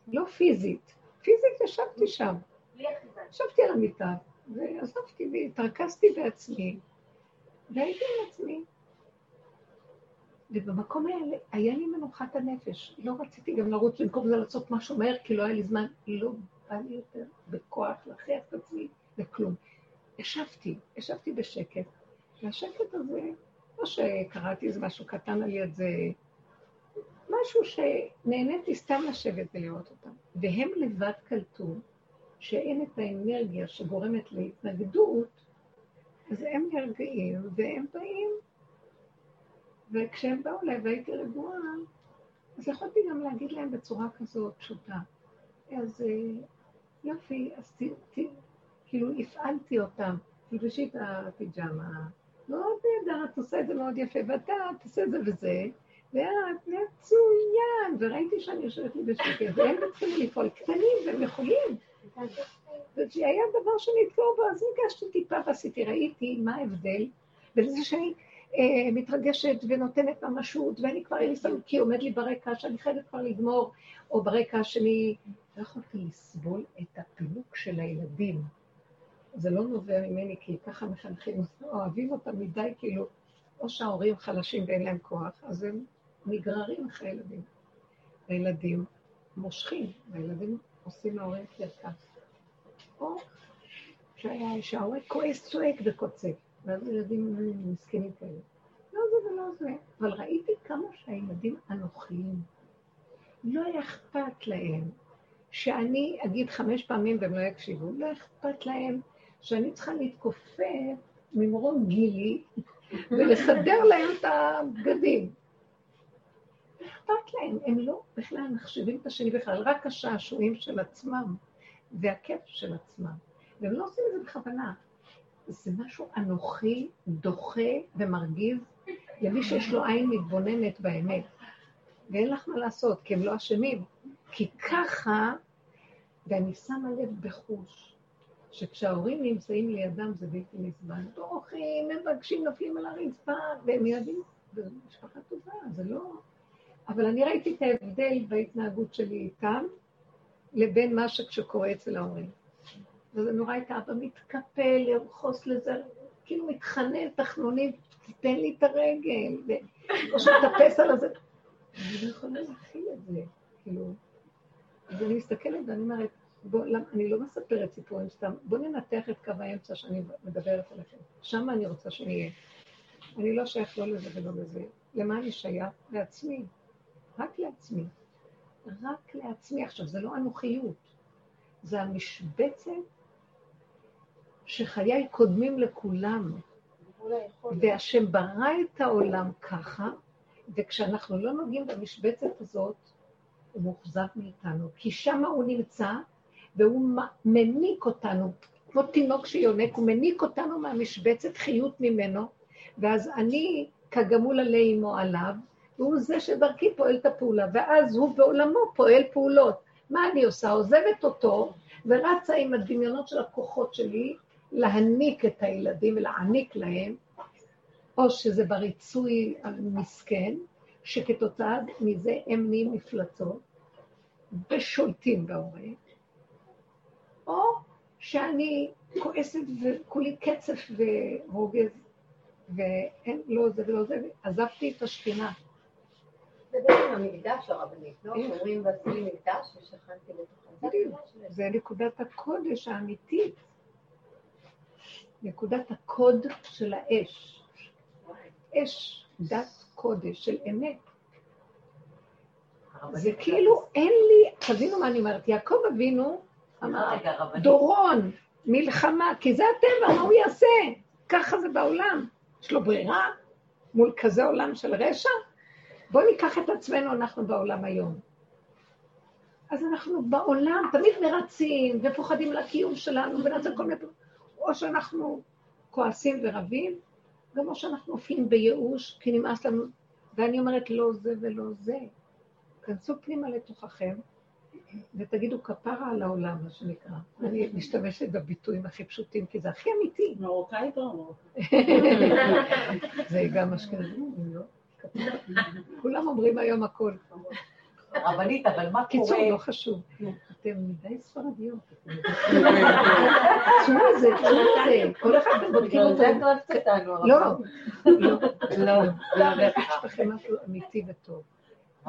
לא פיזית, פיזית ישבתי שם. ישבתי על המיטה, ועזבתי והתרכזתי בעצמי, והייתי עם עצמי. ובמקום האלה היה לי מנוחת הנפש. לא רציתי גם לרוץ במקום זה לעשות משהו מהר, כי לא היה לי זמן. לא בא לי יותר בכוח להכריח את עצמי לכלום. ישבתי, ישבתי בשקט, והשקט הזה, לא שקראתי איזה משהו קטן על יד זה, משהו שנהניתי סתם לשבת ולראות אותם. והם לבד קלטו שאין את האנרגיה שגורמת להתנגדות, אז הם נרגעים והם באים, וכשהם באו אליי והייתי רגועה, אז יכולתי גם להגיד להם בצורה כזאת פשוטה. אז אה, יופי, אז ת, ת, כאילו הפעלתי אותם, תלבשי את הפיג'מה, מאוד נהדר, את עושה את זה מאוד יפה, ואתה תעשה את זה וזה, ואת מצוין, וראיתי שאני יושבת לי בשקט, והם מתחילים לפעול קטנים והם יכולים. והיה דבר שנתקעו בו, אז ניגשתי טיפה ועשיתי, ראיתי מה ההבדל בין זה שאני אה, מתרגשת ונותנת ממשות, ואני כבר, אין לי סתם, כי עומד לי ברקע שאני חייבת כבר לגמור, או ברקע שאני לא יכולתי לסבול את הפינוק של הילדים. זה לא נובע ממני, כי ככה מחנכים, אוהבים אותם מדי, כאילו, או שההורים חלשים ואין להם כוח, אז הם נגררים אחרי הילדים. הילדים מושכים, והילדים עושים להורים קרקס. או שההורה כועס, צועק וקוצק, ואז ילדים מסכנים כאלה. לא זה ולא זה. אבל ראיתי כמה שהילדים אנוכיים. לא אכפת להם שאני אגיד חמש פעמים והם לא יקשיבו, לא אכפת להם שאני צריכה להתכופף ממרום גילי ולסדר להם את הבגדים. אכפת להם, הם לא בכלל מחשבים את השני בכלל, רק השעשועים של עצמם והכיף של עצמם. והם לא עושים את זה בכוונה. זה משהו אנוכי, דוחה ומרגיז למי שיש לו עין מתבוננת באמת. ואין לך מה לעשות, כי הם לא אשמים. כי ככה, ואני שמה לב בחוש, שכשההורים נמצאים לידם זה בלתי נסבל. דורכים, מבקשים, נופלים על הרצפה, והם ילדים, זו משפחה טובה, זה לא... אבל אני ראיתי את ההבדל בהתנהגות שלי איתם, לבין מה שקורה אצל ההורים. וזה נורא הייתה אבא מתקפל, לרחוס לזה, כאילו מתחנן, תחנונים, תיתן לי את הרגל, או שמטפס על הזה. אני לא יכולה להכיל את זה, כאילו. אז אני מסתכלת ואני אומרת, אני לא מספרת סיפורים סתם, בואו ננתח את קו האמצע שאני מדברת עליכם. שם אני רוצה שנהיה. אני לא שייך לא לזה ולא לזה. למה אני שייך? לעצמי. רק לעצמי. רק לעצמי. עכשיו, זה לא אנוכיות, זה המשבצת שחיי קודמים לכולם. והשם ברא את העולם ככה, וכשאנחנו לא נוגעים במשבצת הזאת, הוא מאוכזב מאיתנו, כי שם הוא נמצא, והוא מניק אותנו, כמו תינוק שיונק, הוא מניק אותנו מהמשבצת חיות ממנו, ואז אני כגמול עלי אמו עליו, והוא זה שדרכי פועל את הפעולה, ואז הוא בעולמו פועל פעולות. מה אני עושה? עוזבת אותו, ורצה עם הדמיונות של הכוחות שלי להניק את הילדים ולהעניק להם, או שזה בריצוי המסכן, שכתוצאה מזה הם נהיים מפלצות, ושולטים בהורה, או שאני כועסת וכולי קצף ורוגז, ואין, לא זה ולא זה, עזבתי את השכינה. זה בעצם המקדש הרבנית, לא? אומרים ועשיתי מקדש ושכנתי בתוכו. זה נקודת הקודש האמיתית. נקודת הקוד של האש. אש דת קודש של אמת. זה כאילו אין לי, תבינו מה אני אומרת, יעקב אבינו אמר, דורון, מלחמה, כי זה הטבע, מה הוא יעשה? ככה זה בעולם. יש לו ברירה מול כזה עולם של רשע? בואו ניקח את עצמנו, אנחנו בעולם היום. אז אנחנו בעולם תמיד מרצים ופוחדים לקיום שלנו ונעשה כל מיני... או שאנחנו כועסים ורבים, גם או שאנחנו נופלים בייאוש, כי נמאס לנו, ואני אומרת לא זה ולא זה. כנסו פנימה לתוככם ותגידו כפרה על העולם, מה שנקרא. אני משתמשת בביטויים הכי פשוטים, כי זה הכי אמיתי. מרוקאית או מרוקאית? זה גם אשכנזים, לא? כולם אומרים היום הכל. רבנית, אבל מה קורה... קיצור, לא חשוב. אתם מדי ספרדיות. תשמעו זה, תשמעו זה. כל אחד בודקים אותו. זה גרפת אותנו. לא, לא, לא. יש לכם משהו אמיתי וטוב.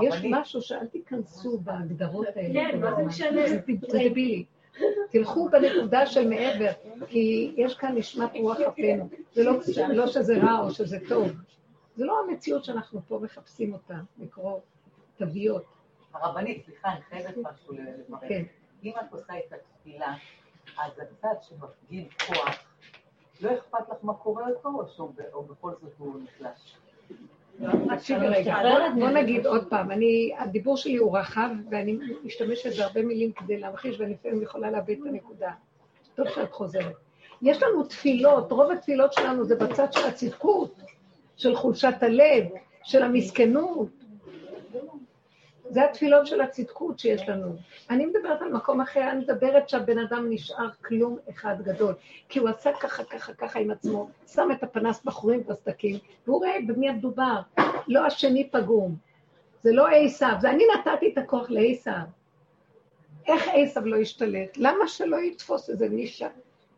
יש משהו שאל תיכנסו בהגדרות האלה. כן, מה זה משנה? זה דבילי. תלכו בנקודה של מעבר, כי יש כאן נשמת רוח אפינו. זה לא שזה רע או שזה טוב. זה לא המציאות שאנחנו פה מחפשים אותה, לקרוא תוויות. הרבנית, סליחה, אני חייבת משהו לברר. כן. אם את עושה את התפילה, אז הצד שמפגין כוח, לא אכפת לך מה קורה איתו, או בכל זאת הוא נחלש? תקשיבי רגע, בוא נגיד עוד פעם, אני, הדיבור שלי הוא רחב, ואני משתמשת בהרבה מילים כדי להמחיש, ואני לפעמים יכולה לאבד את הנקודה. טוב שאת חוזרת. יש לנו תפילות, רוב התפילות שלנו זה בצד של הצדקות, של חולשת הלב, של המסכנות. זה התפילות של הצדקות שיש לנו. אני מדברת על מקום אחר, אני מדברת שהבן אדם נשאר כלום אחד גדול. כי הוא עשה ככה, ככה, ככה עם עצמו, שם את הפנס בחורים בסדקים, והוא רואה במי מדובר. לא השני פגום. זה לא עשיו, זה אני נתתי את הכוח לעשיו. איך עשיו לא ישתלט? למה שלא יתפוס איזה נישה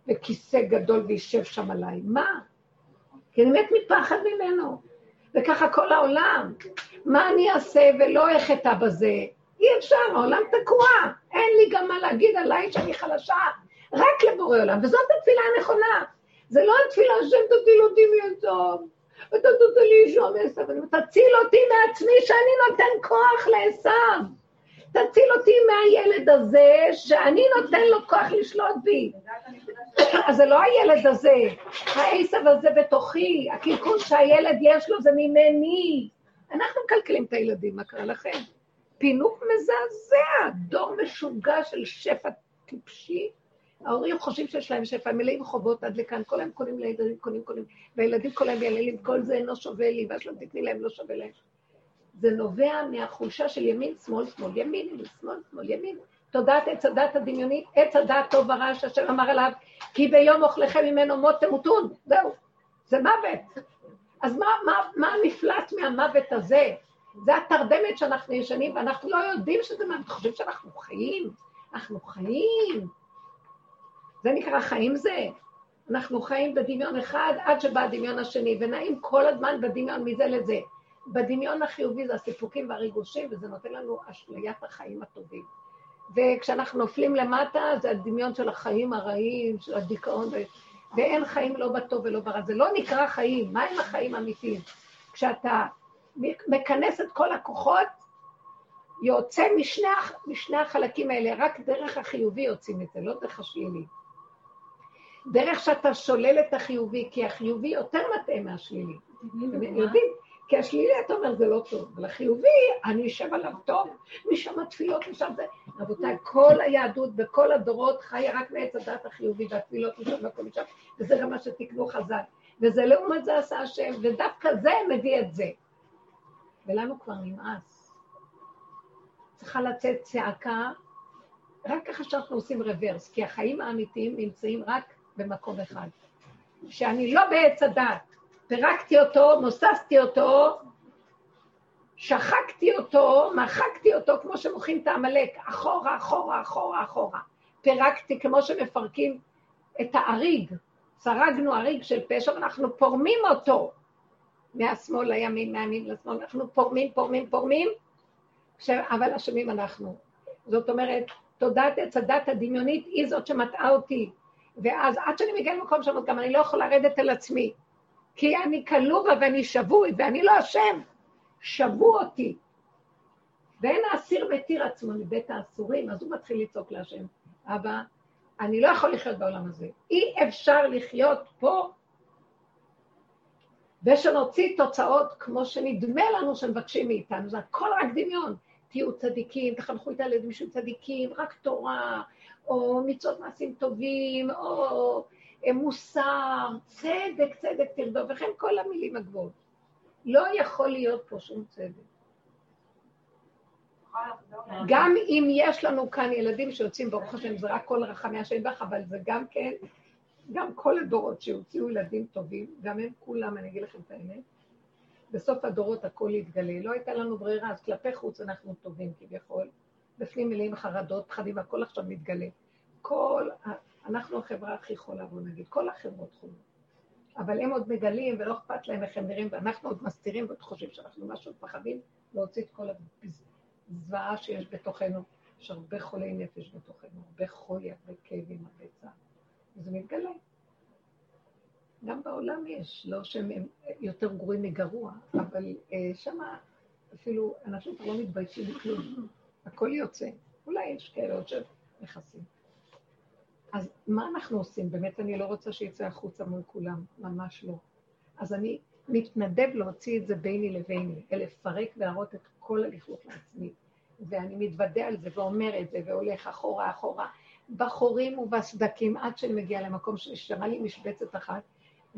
וכיסא גדול וישב שם עליי? מה? כי אני מת מפחד ממנו. וככה כל העולם. מה אני אעשה ולא אחטא בזה? אי אפשר, העולם תקוע. אין לי גם מה להגיד עליי שאני חלשה. רק לבורא עולם, וזאת התפילה הנכונה. זה לא התפילה של תטיל אותי מעצוב, ואתה תתן לי אישו מעשיו, תציל אותי מעצמי שאני נותן כוח לעשיו. תציל אותי מהילד הזה, שאני נותן לו כוח לשלוט בי. אז זה לא הילד הזה, העשב הזה בתוכי, הקלקול שהילד יש לו זה ממני. אנחנו מקלקלים את הילדים, מה קרה לכם? פינוק מזעזע, דור משוגע של שפע טיפשי. ההורים חושבים שיש להם שפע, הם מלאים חובות עד לכאן, כל היום קונים לילדים, קונים, קונים, והילדים כל היום יללים, כל זה אינו שווה לי, ואז לא תתני להם, לא שווה להם. זה נובע מהחולשה של ימין, שמאל, שמאל, ימין, שמאל, שמאל, ימין. תודעת עץ הדת הדמיונית, עץ הדת טוב ורע, שאשר אמר עליו, כי ביום אוכלכם ממנו מות תמותון, זהו, זה מוות. אז מה, מה, מה המפלט מהמוות הזה? זה התרדמת שאנחנו ישנים, ואנחנו לא יודעים שזה מוות, חושבים שאנחנו חיים, אנחנו חיים. זה נקרא חיים זה. אנחנו חיים בדמיון אחד עד שבא הדמיון השני, ונעים כל הזמן בדמיון מזה לזה. בדמיון החיובי זה הסיפוקים והריגושים, וזה נותן לנו אשליית החיים הטובים. וכשאנחנו נופלים למטה, זה הדמיון של החיים הרעים, של הדיכאון, ו... ואין חיים לא בטוב ולא ברע. זה לא נקרא חיים, מה הם החיים האמיתיים? כשאתה מכנס את כל הכוחות, יוצא משני, משני החלקים האלה, רק דרך החיובי יוצאים את זה, לא דרך השלילי. דרך שאתה שולל את החיובי, כי החיובי יותר מטעה מהשלילי. אתם יודעים? כי השלילי, אתה אומר, זה לא טוב. אבל החיובי, אני אשב עליו טוב, משם התפילות, משם זה. רבותיי, כל היהדות בכל הדורות חיה רק מעץ הדת החיובי, והתפילות משם והכל משם, וזה גם מה שתקנו חז"ל. וזה לעומת זה עשה השם, ודווקא זה מביא את זה. ולנו כבר נמאס. צריכה לצאת צעקה, רק ככה שאנחנו עושים רוורס, כי החיים האמיתיים נמצאים רק במקום אחד. שאני לא בעץ הדת, פירקתי אותו, מוססתי אותו, שחקתי אותו, מחקתי אותו כמו שמוחים את העמלק, אחורה, אחורה, אחורה, אחורה. פירקתי כמו שמפרקים את האריג, סרגנו אריג של פשע ואנחנו פורמים אותו מהשמאל לימין, מהימין לשמאל, אנחנו פורמים, פורמים, פורמים, ש... אבל אשמים אנחנו. זאת אומרת, תודעת עץ הדת הדמיונית היא זאת שמטעה אותי. ואז עד שאני מגיעה למקום שם, גם אני לא יכולה לרדת על עצמי. כי אני כלוא בה ואני שבוי, ואני לא אשם. שבו אותי. ואין האסיר מתיר עצמו מבית האסורים, אז הוא מתחיל לצעוק להשם, אבא, אני לא יכול לחיות בעולם הזה. אי אפשר לחיות פה ושנוציא תוצאות כמו שנדמה לנו שמבקשים מאיתנו, זה הכל רק דמיון. תהיו צדיקים, תחנכו את הילדים של צדיקים, רק תורה, או מצוות מעשים טובים, או מוסר, צדק, צדק תרדוף, וכן כל המילים הגבוהות. לא יכול להיות פה שום צדק. גם אם יש לנו כאן ילדים שיוצאים, ברוך השם, זה רק כל רחמי השם בך, אבל זה גם כן, גם כל הדורות שהוציאו ילדים טובים, גם הם כולם, אני אגיד לכם את האמת, בסוף הדורות הכל יתגלה. לא הייתה לנו ברירה, אז כלפי חוץ אנחנו טובים כביכול. בפנים מלאים חרדות, פחדים, הכל עכשיו מתגלה. כל, אנחנו החברה הכי חולה, בוא נגיד, כל החברות חולות. אבל הם עוד מגלים ולא אכפת להם איך הם נראים, ואנחנו עוד מסתירים ועוד חושבים שאנחנו משהו מפחדים להוציא את כל הזוועה שיש בתוכנו. יש הרבה חולי נפש בתוכנו, הרבה חולי, הרבה כאבים, הרבה צער. וזה מתגלה. גם בעולם יש, לא שהם יותר גרועים מגרוע, אבל אה, שם אפילו אנשים כבר לא מתביישים בכלום, הכל יוצא. אולי יש כאלה עוד שנכנסים. אז מה אנחנו עושים? באמת אני לא רוצה שיצא החוצה מול כולם, ממש לא. אז אני מתנדב להוציא את זה ביני לביני, לפרק ולהראות את כל הלכלוך לעצמי. ואני מתוודה על זה ואומר את זה, והולך אחורה אחורה, בחורים ובסדקים, עד שאני מגיעה למקום שנשארה לי משבצת אחת,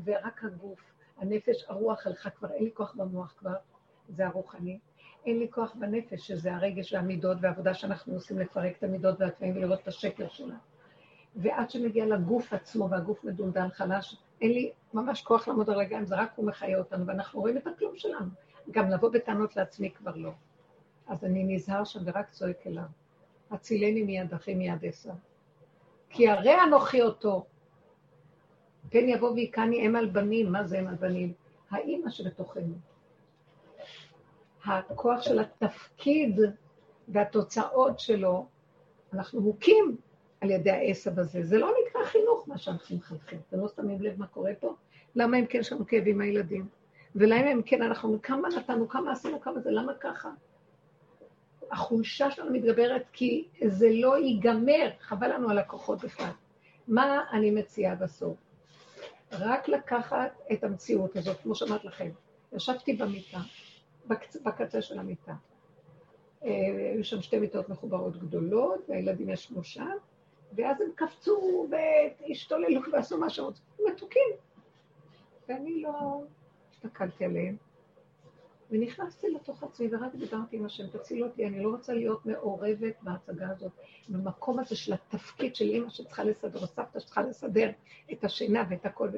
ורק הגוף, הנפש, הרוח הלכה כבר, אין לי כוח במוח כבר, זה הרוחני. אין לי כוח בנפש, שזה הרגש והמידות והעבודה שאנחנו עושים לפרק את המידות והתוואים ולראות את השקר שלה. ועד שמגיע לגוף עצמו, והגוף מדונדן חלש, אין לי ממש כוח לעמוד על רגליים, זה רק הוא מחיה אותנו, ואנחנו רואים את הכלום שלנו. גם לבוא בטענות לעצמי כבר לא. אז אני נזהר שם ורק צועק אליו. הצילני מיד אחי מיד עשר. כי הרי אנוכי אותו. פן יבוא ויקני אם על בנים, מה זה אם על בנים? האימא שבתוכנו. הכוח של התפקיד והתוצאות שלו, אנחנו מוכים על ידי העשב הזה. זה לא נקרא חינוך, מה שאנחנו מחנכים. אתם לא שמים לב מה קורה פה? למה אם כן יש לנו כאבים מהילדים? ולמה אם כן אנחנו, כמה נתנו, כמה עשינו, כמה זה, למה ככה? החולשה שלנו מתגברת כי זה לא ייגמר, חבל לנו על הכוחות בכלל. מה אני מציעה בסוף? רק לקחת את המציאות הזאת, כמו שאמרת לכם. ישבתי במיטה, בקצה של המיטה. אה, היו שם שתי מיטות מחוברות גדולות, והילדים ישבו שם, ואז הם קפצו והשתוללו ועשו מה שרוצים. מתוקים. ואני לא הסתכלתי עליהם. ונכנסתי לתוך עצמי ורק דיברתי עם השם, תציל אותי, אני לא רוצה להיות מעורבת בהצגה הזאת, במקום הזה של התפקיד של אימא שצריכה לסדר, סבתא שצריכה לסדר את השינה ואת הכל.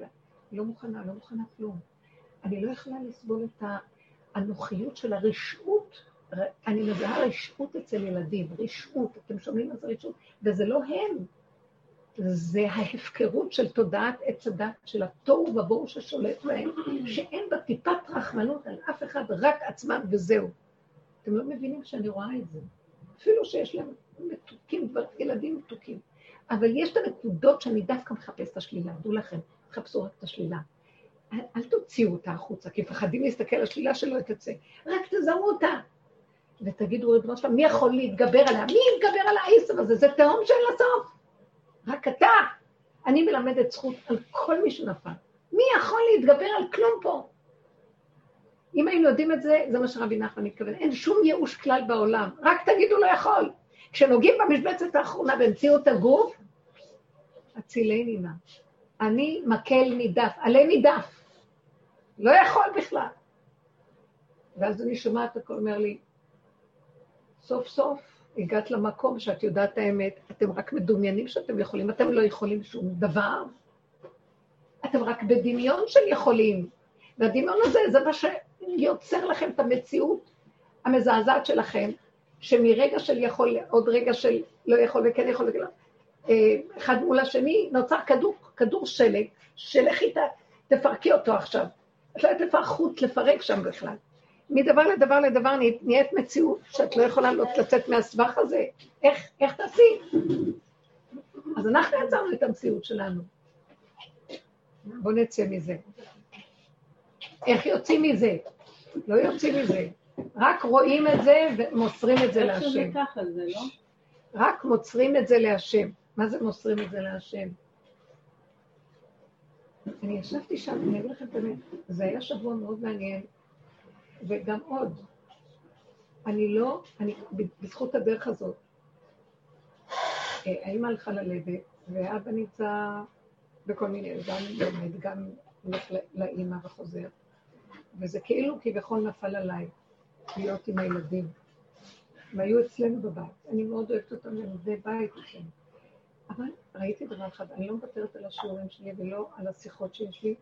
לא מוכנה, לא מוכנה כלום. אני לא יכולה לסבול את האנוכיות של הרשעות. אני מזהה רשעות אצל ילדים, רשעות, אתם שומעים מה זה רשעות? וזה לא הם, זה ההפקרות של תודעת עץ הדת, של התוהו ובוהו ששולט בהם, שאין בה טיפת רחמנות על אף אחד, רק עצמם וזהו. אתם לא מבינים שאני רואה את זה. אפילו שיש להם מתוקים, ילדים מתוקים. אבל יש את הנקודות שאני דווקא מחפש את השלילה, דעו לכם, תחפשו רק את השלילה. אל, אל תוציאו אותה החוצה, כי מפחדים להסתכל על השלילה שלא תצא. רק תזהו אותה. ותגידו, ריבונו שלם, מי יכול להתגבר עליה? מי יתגבר על העשב הזה? זה תהום שאין לה סוף. רק אתה. אני מלמדת זכות על כל מי שנפל. מי יכול להתגבר על כלום פה? אם היינו יודעים את זה, זה מה שרבי נחמן מתכוון. אין שום ייאוש כלל בעולם, רק תגידו לא יכול. כשנוגעים במשבצת האחרונה במציאות הגוף, הצילני נא. אני מקל נידף, עלה נידף. לא יכול בכלל. ואז אני שומעת הכל אומר לי, סוף סוף הגעת למקום שאת יודעת האמת, אתם רק מדומיינים שאתם יכולים, אתם לא יכולים שום דבר. אתם רק בדמיון של יכולים. והדמיון הזה זה מה שיוצר לכם את המציאות המזעזעת שלכם, שמרגע של יכול, עוד רגע של לא יכול וכן יכול וכן לא, אה, אחד מול השני, נוצר כדור, כדור שלג, שלכי תפרקי אותו עכשיו. את לא יודעת איפה החוט לפרק שם בכלל. מדבר לדבר לדבר נהיית מציאות שאת לא יכולה לא לצאת מהסבך הזה. איך, איך תעשי? אז אנחנו יצרנו את המציאות שלנו. בואו נצא מזה. איך יוצאים מזה? לא יוצאים מזה. רק רואים את זה ומוסרים את זה להשם. לא? רק מוצרים את זה להשם. מה זה מוסרים את זה להשם? אני ישבתי שם, אני אגיד לכם את האמת, זה היה שבוע מאוד מעניין, וגם עוד. אני לא, אני, בזכות הדרך הזאת, אה, האמא הלכה ללדת, ואבא נמצא בכל מיני, גם לומד, גם הולך לאימא וחוזר. וזה כאילו כביכול נפל עליי, להיות עם הילדים. הם היו אצלנו בבית. אני מאוד אוהבת אותם, הם עובדי בית אצלנו. אבל ראיתי דבר אחד, אני לא מוותרת על השיעורים שלי ולא על השיחות שיש לי,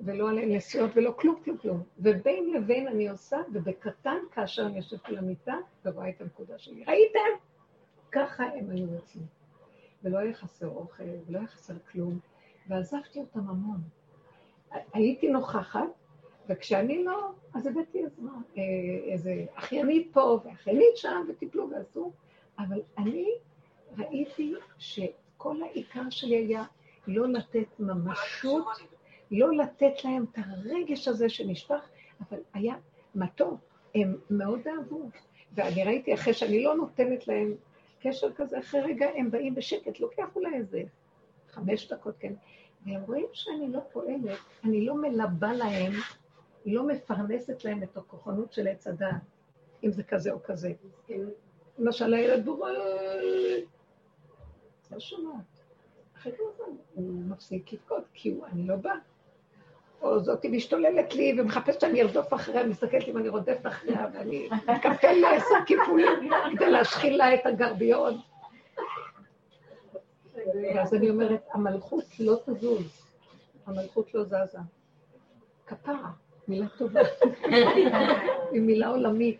ולא על הנסיעות ולא כלום, כלום, כלום. ובין לבין אני עושה, ובקטן, כאשר אני יושבת על המיטה ורואה את הנקודה שלי. ראיתם? ככה הם היו אצלי. ולא היה חסר אוכל, ולא היה חסר כלום, ועזבתי אותם המון. הייתי נוכחת, וכשאני לא, אז הבאתי אה, איזה אחיינית פה ואחיינית שם, וטיפלו ועשו, אבל אני ראיתי שכל העיקר שלי היה לא לתת ממשות, לא לתת להם את הרגש הזה שנשפך, אבל היה מתוק, הם מאוד אהבו. ואני ראיתי אחרי שאני לא נותנת להם קשר כזה, אחרי רגע הם באים בשקט, לוקח אולי איזה חמש דקות, כן, והם רואים שאני לא פועלת, אני לא מלבה להם, לא מפרנסת להם את הכוחנות של עץ הדעת, אם זה כזה או כזה. למשל, הילד בורא, לא שומעת. אחרי כמה זמן הוא מפסיק לבכות, כי הוא, אני לא באה. או זאתי משתוללת לי ומחפשת שאני ארדוף אחריה, מסתכלת אם אני רודפת אחריה, ואני מקפל לה עשר כיפולים כדי להשחיל לה את הגרביון. ואז אני אומרת, המלכות לא תזוז, המלכות לא זזה. כפרה, מילה טובה, היא מילה עולמית.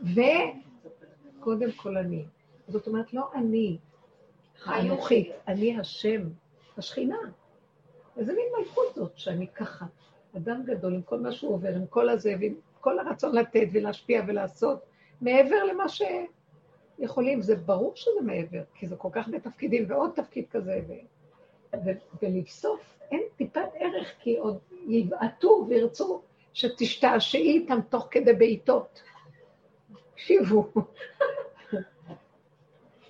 וקודם כל אני. זאת אומרת, לא אני האנוכית, אני השם, השכינה. איזה מין מלכות זאת שאני ככה, אדם גדול עם כל מה שהוא עובר, עם כל הזה, ועם כל הרצון לתת ולהשפיע ולעשות, מעבר למה שיכולים. זה ברור שזה מעבר, כי זה כל כך הרבה תפקידים ועוד תפקיד כזה, ו... ו... ולבסוף אין טיפת ערך, כי עוד יבעטו וירצו שתשתעשעי איתם תוך כדי בעיטות. תקשיבו.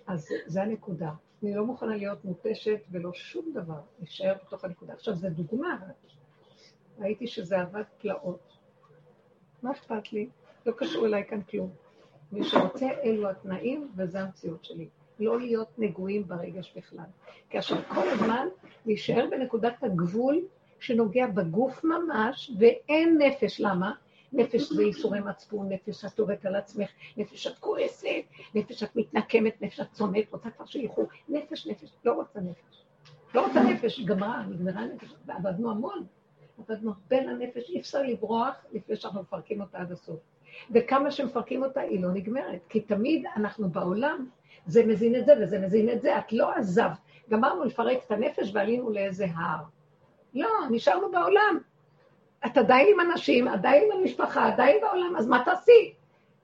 אז זה הנקודה. אני לא מוכנה להיות מותשת ולא שום דבר, להישאר בתוך הנקודה. עכשיו, זו דוגמה, ראיתי שזה עבד פלאות. מה אכפת לי? לא קשור אליי כאן כלום. מי שרוצה, אלו התנאים, וזו המציאות שלי. לא להיות נגועים ברגש בכלל. עכשיו כל הזמן להישאר בנקודת הגבול שנוגע בגוף ממש, ואין נפש. למה? נפש זה ייסורי מצפון, נפש את עובדת על עצמך, נפש את כועסת, נפש את מתנקמת, נפש את צומאת, רוצה כבר שילכו, נפש, נפש, לא רוצה נפש. לא רוצה נפש, גמרה, נגמרה נפש, ועבדנו המון. עבדנו בין הנפש, אי אפשר לברוח לפני שאנחנו מפרקים אותה עד הסוף. וכמה שמפרקים אותה, היא לא נגמרת. כי תמיד אנחנו בעולם, זה מזין את זה וזה מזין את זה, את לא עזבת. גמרנו לפרק את הנפש ועלינו לאיזה הר. לא, נשארנו בעולם. את עדיין עם אנשים, עדיין עם המשפחה, עדיין בעולם, אז מה תעשי?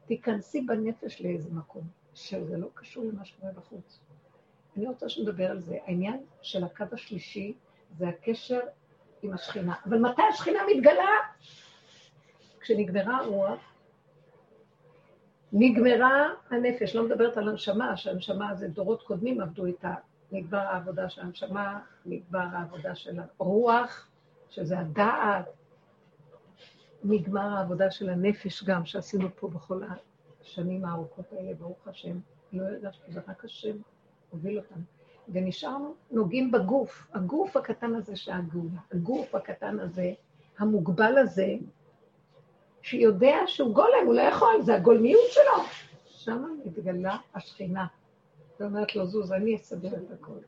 תיכנסי בנפש לאיזה מקום, שזה לא קשור למה שקורה בחוץ. אני רוצה שנדבר על זה. העניין של הקו השלישי זה הקשר עם השכינה. אבל מתי השכינה מתגלה? כשנגמרה הרוח, נגמרה הנפש, לא מדברת על הנשמה, שהנשמה זה דורות קודמים עבדו איתה. נגמר העבודה של הנשמה, נגמר העבודה של הרוח, שזה הדעת, נגמר העבודה של הנפש גם, שעשינו פה בכל השנים הארוכות האלה, ברוך השם. לא הרגשתי, זה רק השם הוביל אותנו. ונשארנו נוגעים בגוף, הגוף הקטן הזה שהגאולה, הגוף הקטן הזה, המוגבל הזה, שיודע שהוא גולם, הוא לא יכול, זה הגולמיות שלו. שם מתגלה השכינה. היא אומרת לו, זוז, אני אסדר את הכל.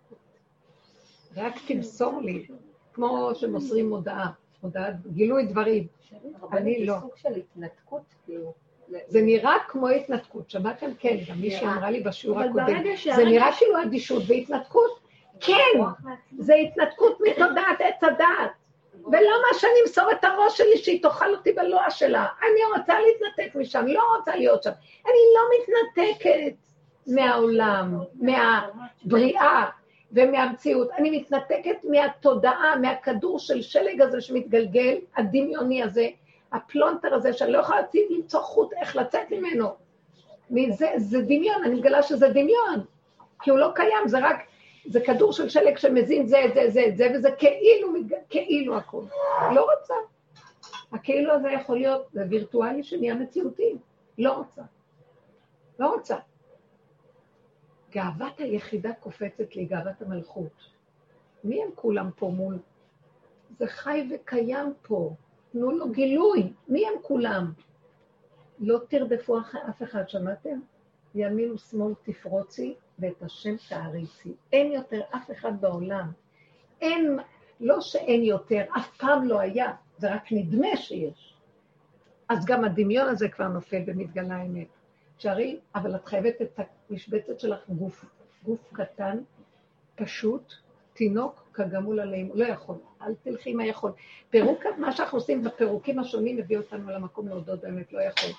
רק תמסור לי, כמו שמוסרים מודעה, הודעת גילוי דברים. אני לא. זה סוג של התנתקות, כאילו, זה נראה כמו התנתקות. שמעתם? כן, גם מישהי נראה. אמרה לי בשיעור הקודם. זה נראה כאילו אדישות והתנתקות. כן, זה התנתקות מתודעת עץ הדעת. ולא מה שאני אמסור את הראש שלי שהיא תאכל אותי בלוע שלה. אני רוצה להתנתק משם, לא רוצה להיות שם. אני לא מתנתקת מהעולם, מהבריאה ומהמציאות. אני מתנתקת מהתודעה, מהכדור של שלג הזה שמתגלגל, הדמיוני הזה, הפלונטר הזה, שאני לא יכולה למצוא חוט איך לצאת ממנו. מזה, זה דמיון, אני מגלה שזה דמיון. כי הוא לא קיים, זה רק, זה כדור של שלג שמזין זה, את זה, זה, את זה, וזה כאילו, כאילו הכול. לא רוצה. הכאילו הזה יכול להיות, זה וירטואלי שנהיה מציאותי. לא רוצה. לא רוצה. גאוות היחידה קופצת לי, גאוות המלכות. מי הם כולם פה מול? זה חי וקיים פה. תנו לו גילוי. מי הם כולם? לא תרדפו אף אחד, שמעתם? ימין ושמאל תפרוצי, ואת השם תעריצי. אין יותר אף אחד בעולם. אין, לא שאין יותר, אף פעם לא היה, זה רק נדמה שיש. אז גם הדמיון הזה כבר נופל ומתגלה האמת. תשארי, אבל את חייבת את המשבצת שלך גוף, גוף קטן, פשוט, תינוק כגמול עליהם, לא יכול, אל תלכי עם היכול. פירוק, מה שאנחנו עושים בפירוקים השונים מביא אותנו למקום להודות באמת, לא יכול.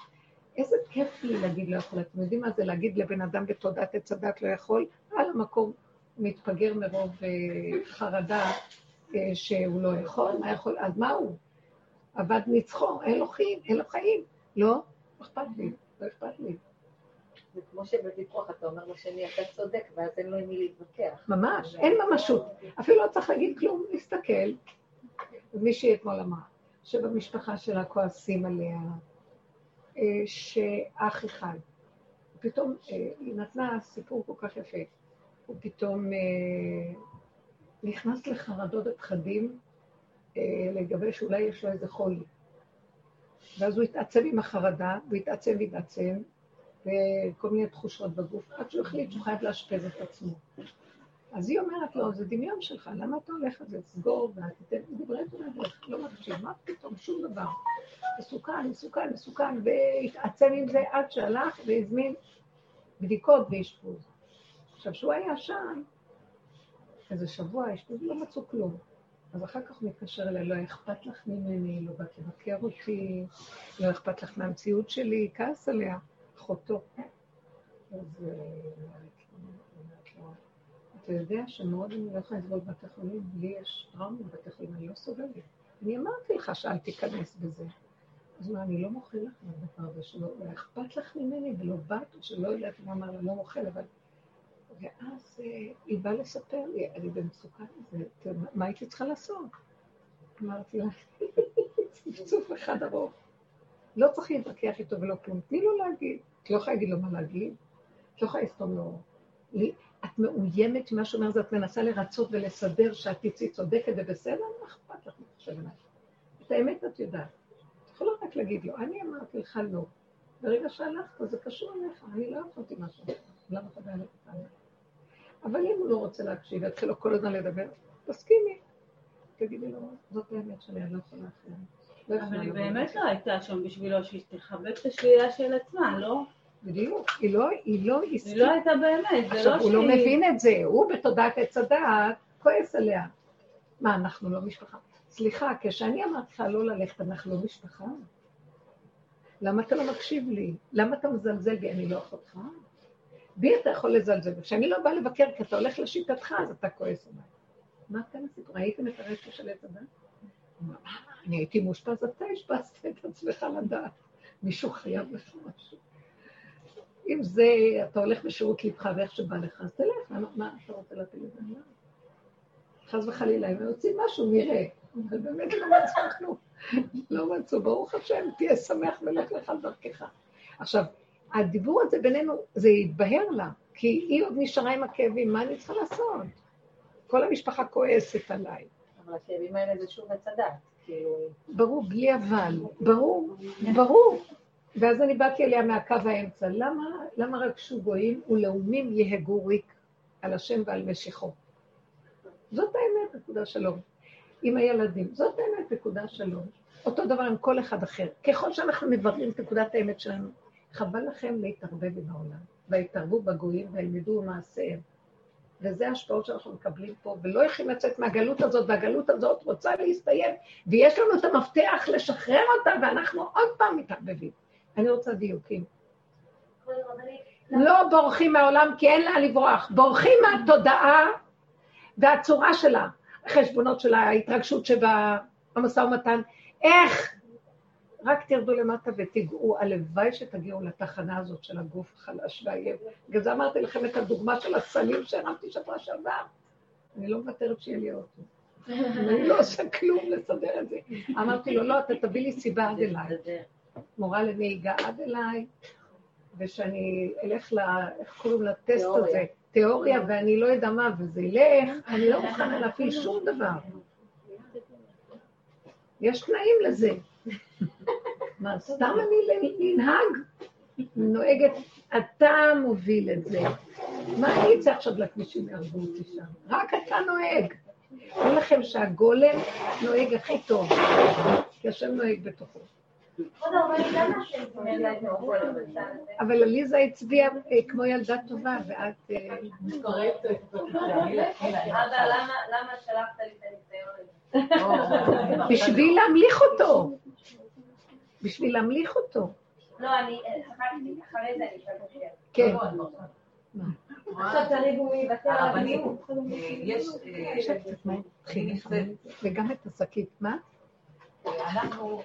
איזה כיף לי להגיד לא יכול. אתם יודעים מה זה להגיד לבן אדם בתודעת עץ הדת לא יכול? על המקום מתפגר מרוב אה, חרדה אה, שהוא לא יכול, מה יכול, אז מה הוא? עבד נצחו, אין לו חיים, אין לו חיים. לא, לא אכפת לי, לא אכפת לי. זה כמו שבוויכוח אתה אומר לשני, אתה צודק, ואז אין לו עם מי להתווכח. ממש, אין ממשות. אפילו לא צריך להגיד כלום, להסתכל. מישהי אתמול אמרה, שבמשפחה שלה כועסים עליה, אה, שאח אחד, פתאום אה, היא נתנה סיפור כל כך יפה, הוא פתאום אה, נכנס לחרדות ופחדים לגבי שאולי יש לו איזה חולי. ואז הוא התעצם עם החרדה, הוא התעצם והתעצם, וכל מיני תחושות בגוף, עד שהוא החליט שהוא חייב לאשפז את עצמו. אז היא אומרת לו, זה דמיון שלך, למה אתה הולך על זה? סגור ותיתן דברי דרך, לא מקשיב, מה פתאום, שום דבר. מסוכן, מסוכן, מסוכן, והתעצם עם זה עד שהלך והזמין בדיקות ואשפוז. עכשיו, כשהוא היה שם, איזה שבוע אשפוז, לא מצאו כלום. אז אחר כך הוא מתקשר אליי, לא אכפת לך ממני, לא באת לבקר אותי, לא אכפת לך מהמציאות שלי, כעס עליה, אחותו. אז אה, אתה יודע שמאוד אני לא יכולה לסבול בבתי חולים, לי יש טראומה בבתי חולים, אני לא סובלת. אני אמרתי לך שאל תיכנס בזה. אז אמר, אני לא מוחל לך מהדבר הזה, שלא לא אכפת לך ממני, ולא באת, שלא יודעת מה אמר לה, לא מוחל, אבל... ואז אה, היא באה לספר לי, אני במצוקה מה הייתי צריכה לעשות? אמרתי לה, צפצוף אחד ארוך. לא צריך להתווכח איתו ולא כלום, תני לו להגיד. את לא יכולה להגיד לו מה להגיד, את לא יכולה לסתום לו. את מאוימת ממה שאומר זה, את מנסה לרצות ולסדר שאת תצאי צודקת ובסדר, מה אכפת לך מה חושב עליי? את האמת את יודעת. את יכולה רק להגיד לו, אני אמרתי לך לא. ברגע שהלכת, זה קשור אליך, אני לא יכולתי משהו. למה אתה בא אליי בטענה? אבל אם הוא לא רוצה להקשיב, יתחיל לו כל הזמן לדבר, תסכימי. תגידי לו, זאת האמת שלי, אני לא יכולה אחרת. לא אבל היא באמת לזה." לא הייתה שם בשבילו שהיא תכבד את השלילה של עצמה, לא? בדיוק, היא לא, היא לא היא הסכימה. לא הייתה באמת, זה עכשיו, לא הוא לא שהיא... מבין את זה, הוא בתודעת עץ הדעת כועס עליה. מה, אנחנו לא משפחה? סליחה, כשאני אמרתי לך לא ללכת, אנחנו לא משפחה? למה אתה לא מקשיב לי? למה אתה מזלזל בי? אני לא אחותך? בי אתה יכול לזלזל, וכשאני לא באה לבקר כי אתה הולך לשיטתך, אז אתה כועס עליי. מה כאן הסיפור? ראיתם את הרצף של עץ הדת? הוא אמר, "אה, אני הייתי מאושפז, אתה אשפזת את עצמך לדעת. מישהו חייב לך משהו. אם זה, אתה הולך בשירות לבך ואיך שבא לך, אז תלך, למה- מה אתה רוצה להפיל את זה? חס וחלילה, אם יוצאים משהו, נראה. אבל באמת לא מצאו כלום. לא מצאו, ברוך השם, תהיה שמח ולך לך על דרכך. עכשיו, הדיבור הזה בינינו, זה יתבהר לה, כי היא עוד נשארה עם הכאבים, מה אני צריכה לעשות? כל המשפחה כועסת עליי. אבל הכאבים האלה זה שוב עץ הדת. ברור, בלי אבל, ברור, ברור. ואז אני באתי אליה מהקו האמצע. למה, למה רק שוגויים ולאומים יהגו ריק על השם ועל משיחו? זאת האמת, נקודה שלום. עם הילדים, זאת האמת, נקודה שלום. אותו דבר עם כל אחד אחר. ככל שאנחנו מבררים את נקודת האמת שלנו, חבל לכם להתערבב עם העולם. ויתערבו בגויים וילמדו מעשיהם. וזה ההשפעות שאנחנו מקבלים פה, ולא יכולים לצאת מהגלות הזאת, והגלות הזאת רוצה להסתיים, ויש לנו את המפתח לשחרר אותה, ואנחנו עוד פעם מתערבבים. אני רוצה דיוקים. לא בורחים מהעולם כי אין לה לברוח, בורחים מהתודעה והצורה שלה, החשבונות שלה, ההתרגשות שבה, המשא ומתן, איך רק תרדו למטה ותיגעו, הלוואי שתגיעו לתחנה הזאת של הגוף החלש והעייף. בגלל זה אמרתי לכם את הדוגמה של הסלים שהרמתי שבוע שעבר. אני לא מוותרת שיהיה לי אוטו. אני לא עושה כלום לסדר את זה. אמרתי לו, לא, אתה תביא לי סיבה עד אליי. מורה לנהיגה עד אליי, ושאני אלך ל... איך קוראים לטסט הזה? תיאוריה, ואני לא יודע מה, וזה ילך, אני לא מוכנה להפעיל שום דבר. יש תנאים לזה. מה, סתם אני לנהג? נוהגת, אתה מוביל את זה. מה אני אצא עכשיו לכבישים יהרגו אותי שם? רק אתה נוהג. אומר לכם שהגולם נוהג הכי טוב, כי השם נוהג בתוכו. אבל עליזה הצביעה אה, כמו ילדה טובה, ואת... אה, אבא, למה שלחת לי את הניסיון הזה? בשביל להמליך אותו. בשביל להמליך אותו. לא, אני צחקתי, אחרי זה אני אשאל כן. עכשיו תריבו מי יוותר על הדיון. יש... וגם את השקית, מה? אנחנו...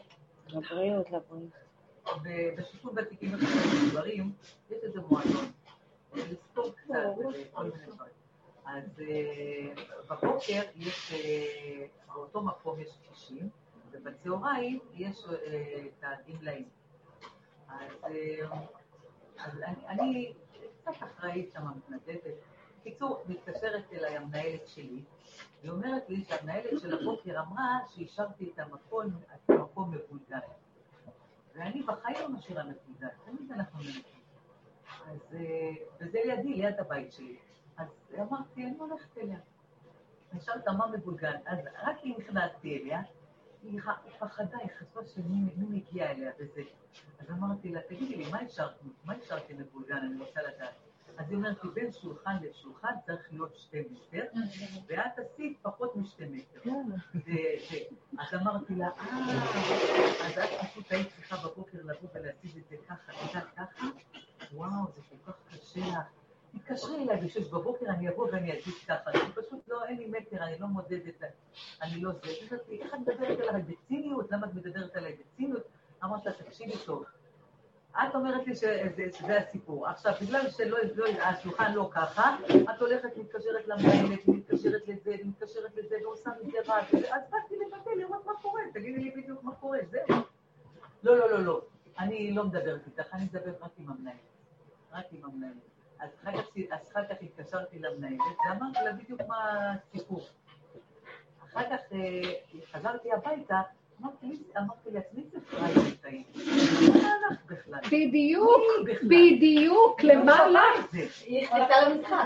לבריאות, לבריאות. בשיתוף ותיקים ודברים, יש איזה מועדון. לספור קצת וכל מיני דברים. אז בבוקר יש, באותו מקום יש 90, ובצהריים יש את הגמלאים. אז, אז אני, קצת אחראית שם, מתנדבת. בקיצור, מתקשרת אליי המנהלת שלי, היא אומרת לי שהמנהלת של הבוקר אמרה שהשארתי את המקום, את המקום מבולגן. ואני בחיים לא משאירה מבולגן, תמיד אנחנו מנקים. אז, וזה לידי, ליד הבית שלי. אז אמרתי, אני הולכת אליה. אני שאלת מה מבולגן. אז רק אם נכנסתי אליה, היא פחדה, היא חשבה שמי מגיע אליה וזה. אז אמרתי לה, תגידי לי, מה השארת? מה השארתי מבולגן? אני רוצה לדעת. אז היא אומרת לי, בין שולחן לשולחן צריך להיות שתי מטר, ואת עשית פחות משתי מטר. אז אמרתי לה, אה, אז את פשוט היית צריכה בבוקר לבוא ולהציב את זה ככה, ככה, ככה? וואו, זה כל כך קשה לך. תתקשרי אליי בשש בבוקר, אני אבוא ואני אגיד ככה. אני פשוט לא, אין לי מטר, אני לא מודדת, אני לא זה. איך את מדברת עליי בציניות? למה את מדברת עליי בציניות? אמרת לה, תקשיבי טוב. את אומרת לי שזה הסיפור. עכשיו, בגלל שהשולחן לא ככה, את הולכת, מתקשרת למנהלת, מתקשרת לזה, מתקשרת לזה, ועושה מזה רע, אז באתי לבטל, לראות מה קורה, תגידי לי בדיוק מה קורה, זהו. לא, לא, לא, לא. אני לא מדברת איתך, אני מדברת רק עם המנהלת. רק עם המנהלת. אז אחר כך התקשרתי למנהלת, ואמרתי לה בדיוק מה הסיפור. אחר כך חזרתי הביתה, אמרתי לעצמי, זה private הייתי. מה לך בכלל? בדיוק, בדיוק, למה לך?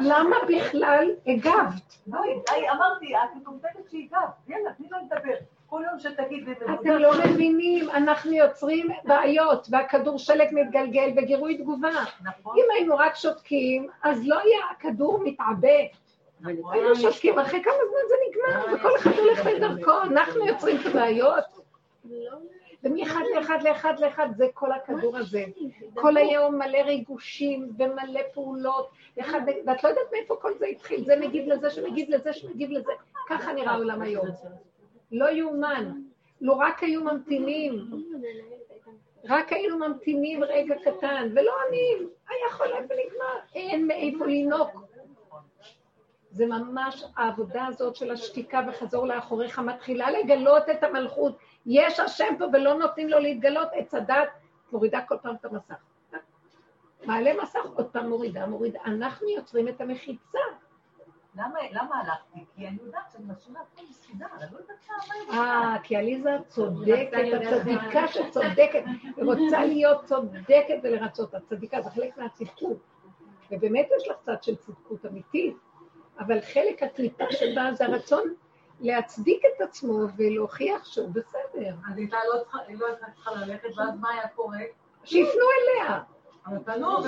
למה בכלל הגבת? אמרתי, את מטומטמת שהגבת, יאללה, תני לה לדבר. כל יום שתגיד אתם לא מבינים, אנחנו יוצרים בעיות, והכדור שלג מתגלגל וגירוי תגובה. נכון. אם היינו רק שותקים, אז לא היה הכדור מתעבה. היינו שותקים, אחרי כמה זמן זה נגמר, וכל אחד הולך לדרכו, אנחנו יוצרים את הבעיות. ומאחד לאחד לאחד לאחד, זה כל הכדור הזה. כל היום מלא ריגושים ומלא פעולות, ואת לא יודעת מאיפה כל זה התחיל, זה מגיב לזה שמגיב לזה שמגיב לזה. ככה נראה העולם היום. לא יאומן. לו רק היו ממתינים, רק היינו ממתינים רגע קטן, ולא עונים, היה חולה ונגמר, אין מאיפה לינוק. זה ממש העבודה הזאת של השתיקה וחזור לאחוריך מתחילה לגלות את המלכות. יש השם פה ולא נותנים לו להתגלות, עץ הדת, מורידה כל פעם את המסך. מעלה מסך, עוד פעם מורידה, מורידה. אנחנו יוצרים את המחיצה. למה, למה הלכתי? כי אני יודעת שאני משאירה הכל מסודר, אני לא יודעת מה... אה, כי עליזה צודקת, הצדיקה שצודקת, רוצה להיות צודקת ולרצות. הצדיקה זה חלק מהצדקות. ובאמת יש לך צד של צדקות אמיתית, אבל חלק הקליפה שבה זה הרצון להצדיק את עצמו ולהוכיח שהוא בסדר. אז איתה לא צריכה ללכת, ואז מה היה קורה? שיפנו אליה. מה פנו?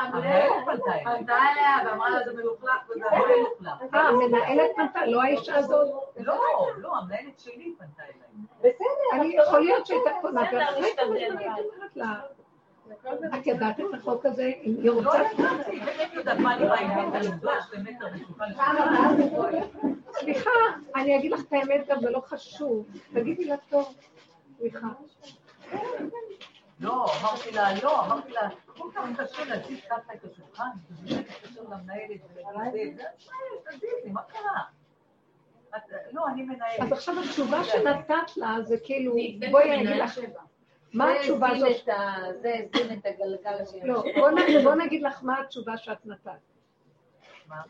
המנהלת פנתה אליי. פנתה אליה ואמרה לה זה מלוכלך וזה זה מלוכלך. אה, המנהלת פנתה, לא האישה הזאת? לא, לא, המנהלת שלי פנתה אליי. בסדר. אני יכול להיות שהייתה פונה, ואחרי. כמה זמן אומרת לה, את ידעת את החוק הזה? היא לא רוצה... ידעתי, באמת יודעת מה בשולחן. סליחה, אני אגיד לך את האמת גם, זה לא חשוב. תגידי לה טוב. סליחה. לא, אמרתי לה, לא, אמרתי לה, כל כך קשה להזיז ככה את השולחן, וזה להתקשר למנהלת ולהגיד זה, זה, תזיזי, מה קרה? לא, אני אז מנהלת. עכשיו התשובה שנתת לה זה כאילו, בואי אני אגיד לך, מה זה התשובה הזאת? זה הזין את הגלגל השני. לא, בוא נגיד לך מה התשובה שאת נתת. מה?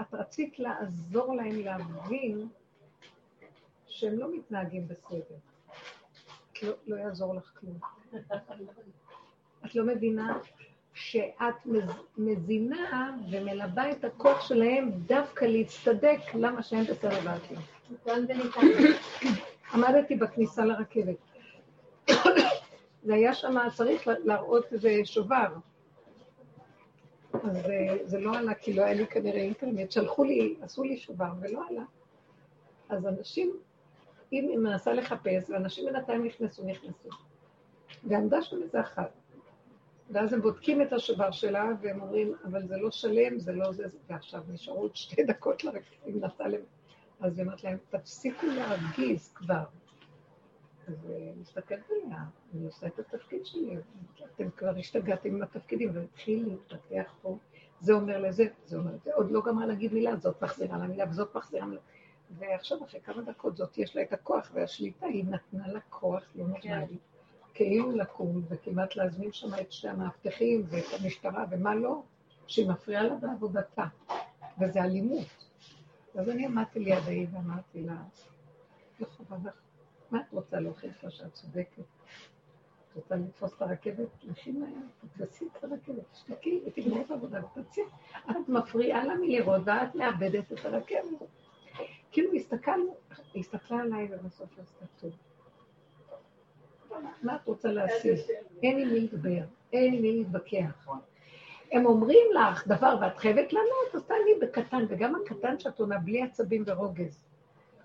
את רצית לעזור להם להבין שהם לא מתנהגים בסדר. לא, לא יעזור לך כלום. את לא מבינה שאת מז- מזינה ומלבה את הכוח שלהם דווקא להצטדק למה שהם בסדר ואת. עמדתי בכניסה לרכבת. זה היה שם, צריך להראות איזה שובר. אז אה, זה לא עלה, כי לא היה לי כנראה אינטרנט. שלחו לי, עשו לי שובר ולא עלה. אז אנשים, היא מנסה לחפש, ואנשים בינתיים נכנסו, נכנסו. ועמדה שם איזה אחת. ואז הם בודקים את השובר שלה, והם אומרים, אבל זה לא שלם, זה לא זה. ועכשיו נשארו עוד שתי דקות לרכבת, היא מנסה להם. אז היא אומרת להם, תפסיקו להרגיז כבר. אז אה, מסתכלת עליה, אני עושה את התפקיד שלי, אתם כבר השתגעתם עם התפקידים, והתחיל להתפתח פה, זה אומר לזה, זה אומר לזה, עוד לא גמר להגיד מילה, זאת מחזירה לה מילה וזאת מחזירה מילה. ועכשיו, אחרי כמה דקות, זאת יש לה את הכוח, והשליטה, היא נתנה לה כוח לא נורמלי. כאילו לקום וכמעט להזמין שם את שני המאבטחים ואת המשטרה ומה לא, שהיא מפריעה לה בעבודתה, וזה אלימות. אז אני עמדתי ליד ההיא ואמרתי לה, לא חבל לך, מה את רוצה להוכיח לה שאת צודקת? את רוצה לתפוס את הרכבת? לכי מהר, תתפסי את הרכבת, תשתקי ותגמרי את העבודה ותציעי. את מפריעה לה מלראות ואת מאבדת את הרכבת. כאילו הסתכלנו, היא הסתכלה עליי ובסוף עשתה טוב. מה את רוצה להשיג? אין עם מי לדבר, אין עם מי להתווכח. הם אומרים לך דבר ואת חייבת לענות, אז תעני בקטן, וגם הקטן שאת עונה בלי עצבים ורוגז.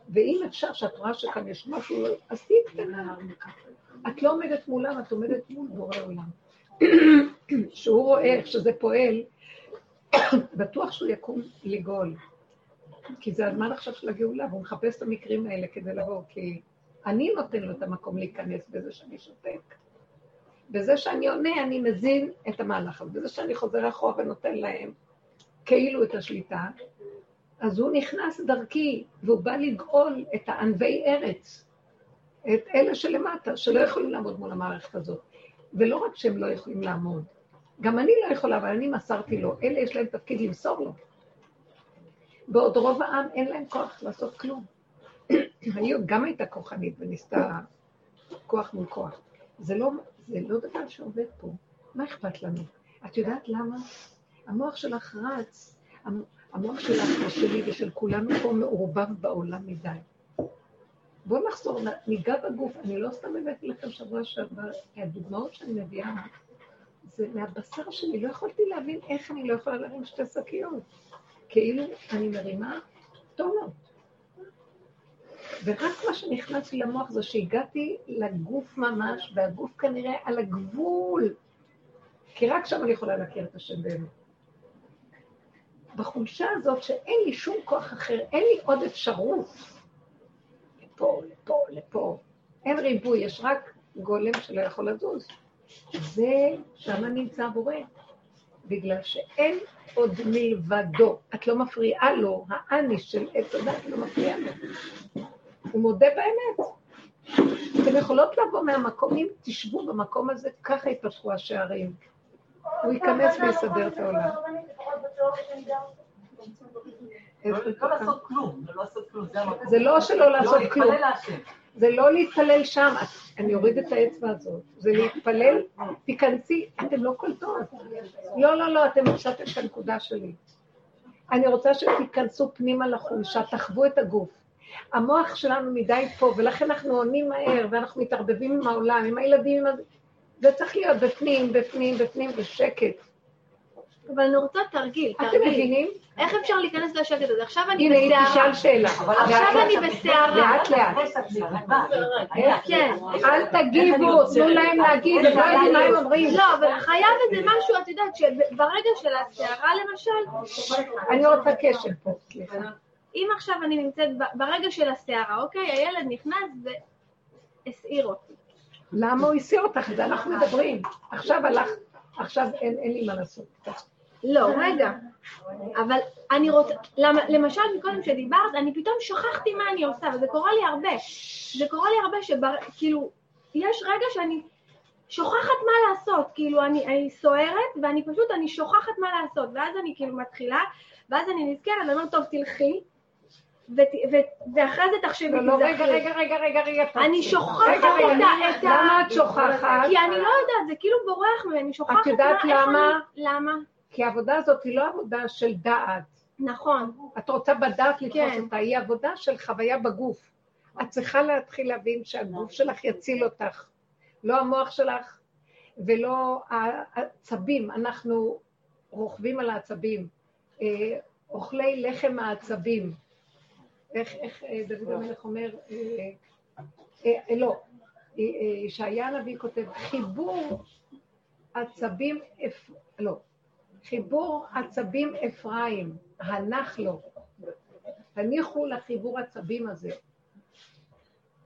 ואם אפשר שאת רואה שכאן יש משהו, אז תהיי קטנה. את לא עומדת מולם, את עומדת מול בורא עולם. שהוא רואה איך שזה פועל, בטוח שהוא יקום לגאול. כי זה הזמן עכשיו של הגאולה, והוא מחפש את המקרים האלה כדי לבוא, כי אני נותן לו את המקום להיכנס בזה שאני שותק. בזה שאני עונה, אני מזין את המהלך הזה. בזה שאני חוזר אחורה ונותן להם כאילו את השליטה, אז הוא נכנס דרכי, והוא בא לגאול את הענבי ארץ, את אלה שלמטה, שלא יכולים לעמוד מול המערכת הזאת. ולא רק שהם לא יכולים לעמוד, גם אני לא יכולה, אבל אני מסרתי לו. אלה יש להם תפקיד למסור לו. בעוד רוב העם אין להם כוח לעשות כלום. היו, גם הייתה כוחנית וניסתה כוח מול כוח. זה לא, זה לא דבר שעובד פה. מה אכפת לנו? את יודעת למה? המוח שלך רץ, המ- המוח שלך ושלי ושל כולנו פה מעורבב בעולם מדי. בואו נחזור, ניגע בגוף. אני לא סתם הבאתי לכם שבוע שעבר, הדוגמאות שאני מביאה, זה מהבשר שלי. לא יכולתי להבין איך אני לא יכולה להרים שתי שקיות. כאילו אני מרימה טונות. ורק מה שנכנס לי למוח זה שהגעתי לגוף ממש, והגוף כנראה על הגבול. כי רק שם אני יכולה להכיר את השם באמת. בחולשה הזאת שאין לי שום כוח אחר, אין לי עוד אפשרות. לפה, לפה, לפה. אין ריבוי, יש רק גולם שלא יכול לזוז. זה, שם נמצא הבורא. בגלל שאין עוד מלבדו. את לא מפריעה לו, האני של עץ הדת לא מפריע לו. הוא מודה באמת. אתם יכולות לבוא מהמקום, אם תשבו במקום הזה, ככה יפתחו השערים. הוא ייכנס ויסדר את העולם. לא לא לעשות כלום, לא. זה לא שלא לעשות לא, כלום. זה לא להתפלל שם, אני אוריד את האצבע הזאת. זה להתפלל, תיכנסי, אתם לא קולטות. לא, לא, לא, אתם הפסדתם את הנקודה שלי. אני רוצה שתיכנסו פנימה לחולשה, תחוו את הגוף. המוח שלנו מדי פה, ולכן אנחנו עונים מהר, ואנחנו מתערבבים עם העולם, עם הילדים, עם. זה צריך להיות בפנים, בפנים, בפנים, בשקט. אבל אני רוצה תרגיל, אתם תרגיל. מבינים? איך אפשר להיכנס לשקט הזה? עכשיו אני הנה, היא בסערה. תשאל שאלה. עכשיו אני בסערה. לאט לאט. כן. אל תגיבו, תנו להם להגיד, הם לא יודעים מה הם אומרים. לא, אבל חייב איזה משהו, את יודעת, שברגע של הסערה למשל, אני רוצה קשב פה, סליחה. אם עכשיו אני נמצאת ברגע של הסערה, אוקיי, הילד נכנס והסעיר אותי. למה הוא הסיר אותך? זה אנחנו מדברים. עכשיו הלך, עכשיו אין אין לי מה לעשות. לא, רגע. אבל אני רוצה, למה, למשל מקודם שדיברת, אני פתאום שכחתי מה אני עושה, וזה קורה לי הרבה. זה קורה לי הרבה שכאילו, יש רגע שאני שוכחת מה לעשות, כאילו אני, אני סוערת, ואני פשוט, אני שוכחת מה לעשות, ואז אני כאילו מתחילה, ואז אני נזכרת, אני אומרת, טוב, תלכי, ואחרי זה תחשבי, לא, לא, רגע, תיזכרי." רגע, רגע, רגע, רגע. אני. שוכחת רגע, רגע, את ה- למה את שוכחת? כי אני לא יודעת, זה כאילו בורח ממני, אני שוכחת את יודעת למה? למה? כי העבודה הזאת היא לא עבודה של דעת. נכון, את רוצה בדעת לתפוס כן. אותה, היא עבודה של חוויה בגוף. את צריכה להתחיל להבין שהגוף שלך יציל אותך, לא המוח שלך ולא העצבים. אנחנו רוכבים על העצבים, אה, אוכלי לחם העצבים. איך, איך אה, דוד המלך אומר, אה, לא, ישעיה הנביא כותב, חיבור עצבים, אפ... לא, חיבור עצבים אפרים, הנח לו. תניחו לחיבור עצבים הזה.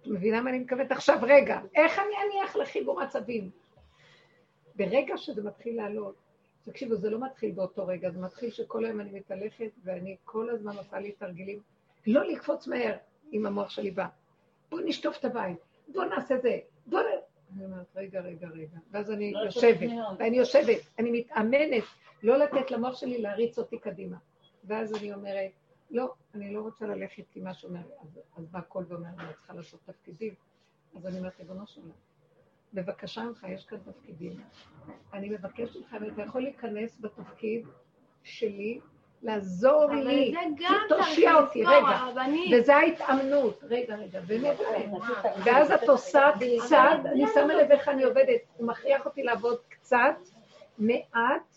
את מבינה מה אני מתכוונת? עכשיו, רגע, איך אני אניח לחיבור עצבים? ברגע שזה מתחיל לעלות, תקשיבו, זה לא מתחיל באותו רגע, זה מתחיל שכל היום אני מתהלכת ואני כל הזמן עושה לי תרגילים. לא לקפוץ מהר עם המוח שלי בא. בואו נשטוף את הבית, בואו נעשה זה, בואו נ... אני אומרת, רגע, רגע, רגע. ואז אני יושבת, ואני יושבת, אני מתאמנת לא לתת למוח שלי להריץ אותי קדימה. ואז אני אומרת, לא, אני לא רוצה ללכת עם מה שאומר, אז, אז בא קול ואומר, אני צריכה לעשות תפקידים. אז אני אומרת, ריבונו שלום, בבקשה ממך, יש כאן תפקידים. אני מבקשת ממך, אם אתה יכול להיכנס בתפקיד שלי, לעזור לי, תושיע אותי, רגע. וזה ההתאמנות, רגע, רגע, באמת, באמת. ואז את עושה קצת, אני שמה לב איך אני עובדת, הוא מכריח אותי לעבוד קצת, מעט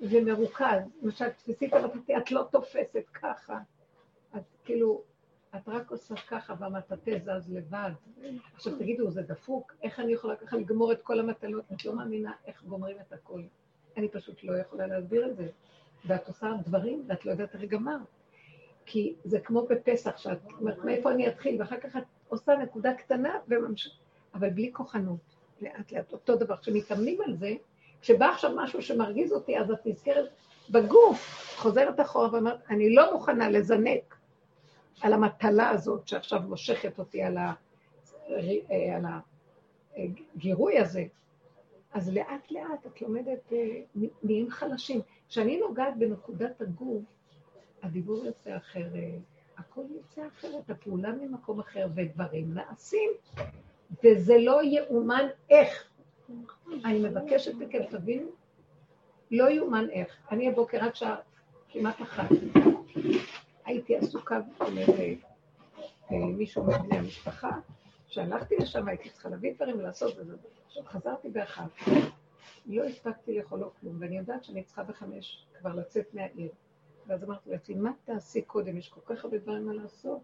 ומרוכז. למשל, תפסי את המטאטא, את לא תופסת ככה. את כאילו, את רק עושה ככה והמטאטא זז לבד. עכשיו תגידו, זה דפוק? איך אני יכולה ככה לגמור את כל המטלות? את לא מאמינה איך גומרים את הכל. אני פשוט לא יכולה להסביר את זה. ואת עושה דברים ואת לא יודעת הרגע מה. כי זה כמו בפסח, שאת אומרת, מאיפה אני אתחיל? ואחר כך את עושה נקודה קטנה וממשיכה. אבל בלי כוחנות, לאט לאט, אותו דבר. כשמתאמנים על זה, כשבא עכשיו משהו שמרגיז אותי, אז את נזכרת בגוף, חוזרת אחורה ואומרת, אני לא מוכנה לזנק על המטלה הזאת שעכשיו מושכת אותי על, ה, אה, על הגירוי הזה. אז לאט לאט את לומדת, אה, נהיים חלשים. כשאני נוגעת בנקודת הגוף, הדיבור יוצא אחרת, הכל יוצא אחרת, הפעולה ממקום אחר, ודברים נעשים, וזה לא יאומן איך. אני מבקשת מכם, תבינו, לא יאומן איך. אני הבוקר עד שעה כמעט אחת, הייתי עסוקה אה, מישהו מבני המשפחה, שהלכתי לשם, הייתי צריכה להביא דברים זה. עכשיו חזרתי באחת, לא הספקתי לאכול לו כלום, ואני יודעת שאני צריכה בחמש כבר לצאת מהעיר. ואז אמרתי לעצמי, מה תעשי קודם? יש כל כך הרבה דברים מה לעשות.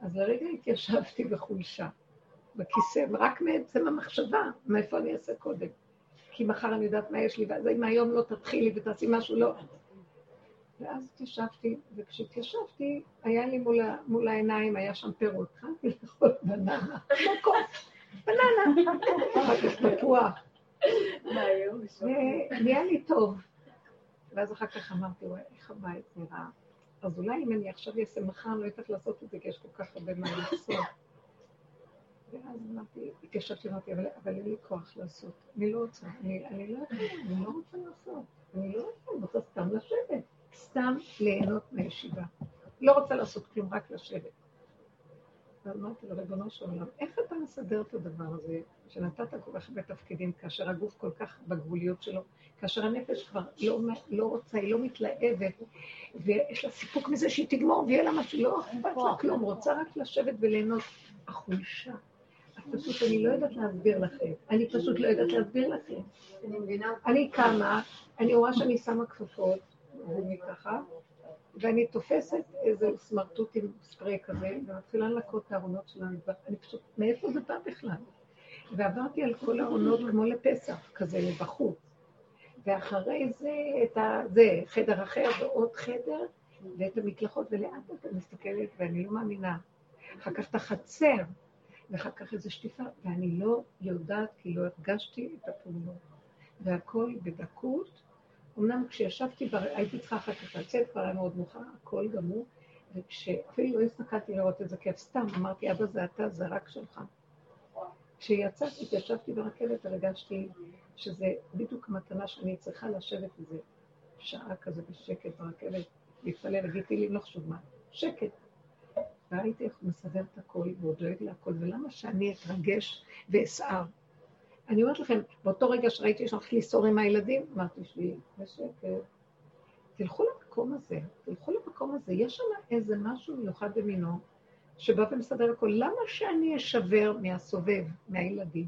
אז לרגע התיישבתי בחולשה, בכיסא, רק מעצם המחשבה, מאיפה אני אעשה קודם. כי מחר אני יודעת מה יש לי, ואז אם היום לא תתחילי ותעשי משהו, לא. ואז התיישבתי, וכשהתיישבתי, היה לי מול, מול העיניים, היה שם פירות. התחלתי לאכול בננה, כוס, בננה, אחר כך פתוח. ונהיה לי טוב. ואז אחר כך אמרתי, וואי, איך הבית נראה. אז אולי אם אני עכשיו אעשה מחר, לא יודעת לעשות את זה, כי יש כל כך הרבה מה לעשות. ואז אמרתי, התיישבתי, אמרתי, אבל, אבל אין לי כוח לעשות. אני לא רוצה, אני, אני לא אני לא רוצה לעשות. אני לא רוצה, אני רוצה סתם לשבת. סתם ליהנות מהישיבה. לא רוצה לעשות כלום, רק לשבת. ואמרתי לו, ריבונו של עולם, איך אתה מסדר את הדבר הזה, שנתת כל כך הרבה תפקידים, כאשר הגוף כל כך בגבוליות שלו, כאשר הנפש כבר לא, לא רוצה, היא לא מתלהבת, ויש לה סיפוק מזה שהיא תגמור ויהיה לה משהו, לא אכפת לה כלום, רוצה רק לשבת וליהנות. החולשה. פשוט אני לא יודעת להסביר לכם. אני פשוט לא יודעת להסביר לכם. אני קמה, אני רואה שאני שמה כפפות, ואני ככה, ואני תופסת איזה סמרטוט עם ספרי כזה, ומתחילה לנקות את הארונות של המטבח. אני פשוט, מאיפה זה בא בכלל? ועברתי על כל הארונות כמו לפסח, כזה מבחוץ. ואחרי זה את ה... זה, חדר אחר ועוד חדר, ואת המקלחות, ולאט לאט אני מסתכלת ואני לא מאמינה. אחר כך את החצר, ואחר כך איזו שטיפה, ואני לא יודעת, כי לא הרגשתי את הפעולות. והכל בדקות. אמנם כשישבתי, בר... הייתי צריכה אחר כך לצאת, כבר היה מאוד מאוחר, הכל גמור, וכשאפילו לא הסתכלתי לראות איזה כיף, סתם אמרתי, אבא זה אתה, זה רק שלך. כשיצאתי, ישבתי ברכבת, הרגשתי שזה בדיוק המתנה שאני צריכה לשבת איזה שעה כזה בשקט ברכבת, להתפלל, להגיד תהילים, לא חשוב מה, שקט. והייתי מסדר את הכל ועוד דואג להכל, ולמה שאני אתרגש ואסער? אני אומרת לכם, באותו רגע שראיתי שהלכתי לסעור עם הילדים, אמרתי שלי, בשקט, תלכו למקום הזה, תלכו למקום הזה, יש שם איזה משהו מיוחד במינו, שבא ומסדר הכל. למה שאני אשבר מהסובב, מהילדים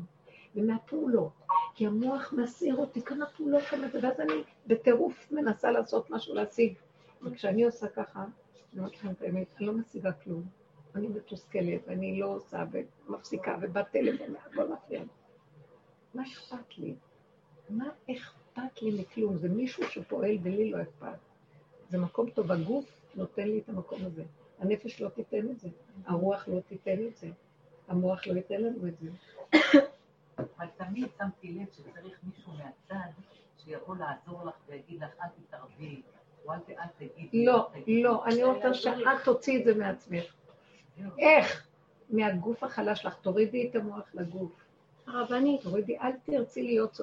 ומהפעולות? כי המוח מסעיר אותי כמה פעולות, כמה ואז אני בטירוף מנסה לעשות משהו להשיג. וכשאני עושה ככה, אני אומרת לכם את האמת, אני לא משיגה כלום. אני מתוסכלת, ואני לא עושה, ומפסיקה, ובטלפון, והכל מפריע. מה אכפת לי? מה אכפת לי מכלום? זה מישהו שפועל ולי לא אכפת. זה מקום טוב, הגוף נותן לי את המקום הזה. הנפש לא תיתן את זה, הרוח לא תיתן את זה, המוח לא ייתן לנו את זה. אבל תמיד שמתי לב שצריך מישהו מהצד שיבוא לעזור לך ויגיד לך, אל תתערבי. לא, לא, אני רוצה שאת תוציא את זה מעצמך. איך? מהגוף החלש לך, תורידי את המוח לגוף. הרבנית. תורידי, אל תרצי להיות,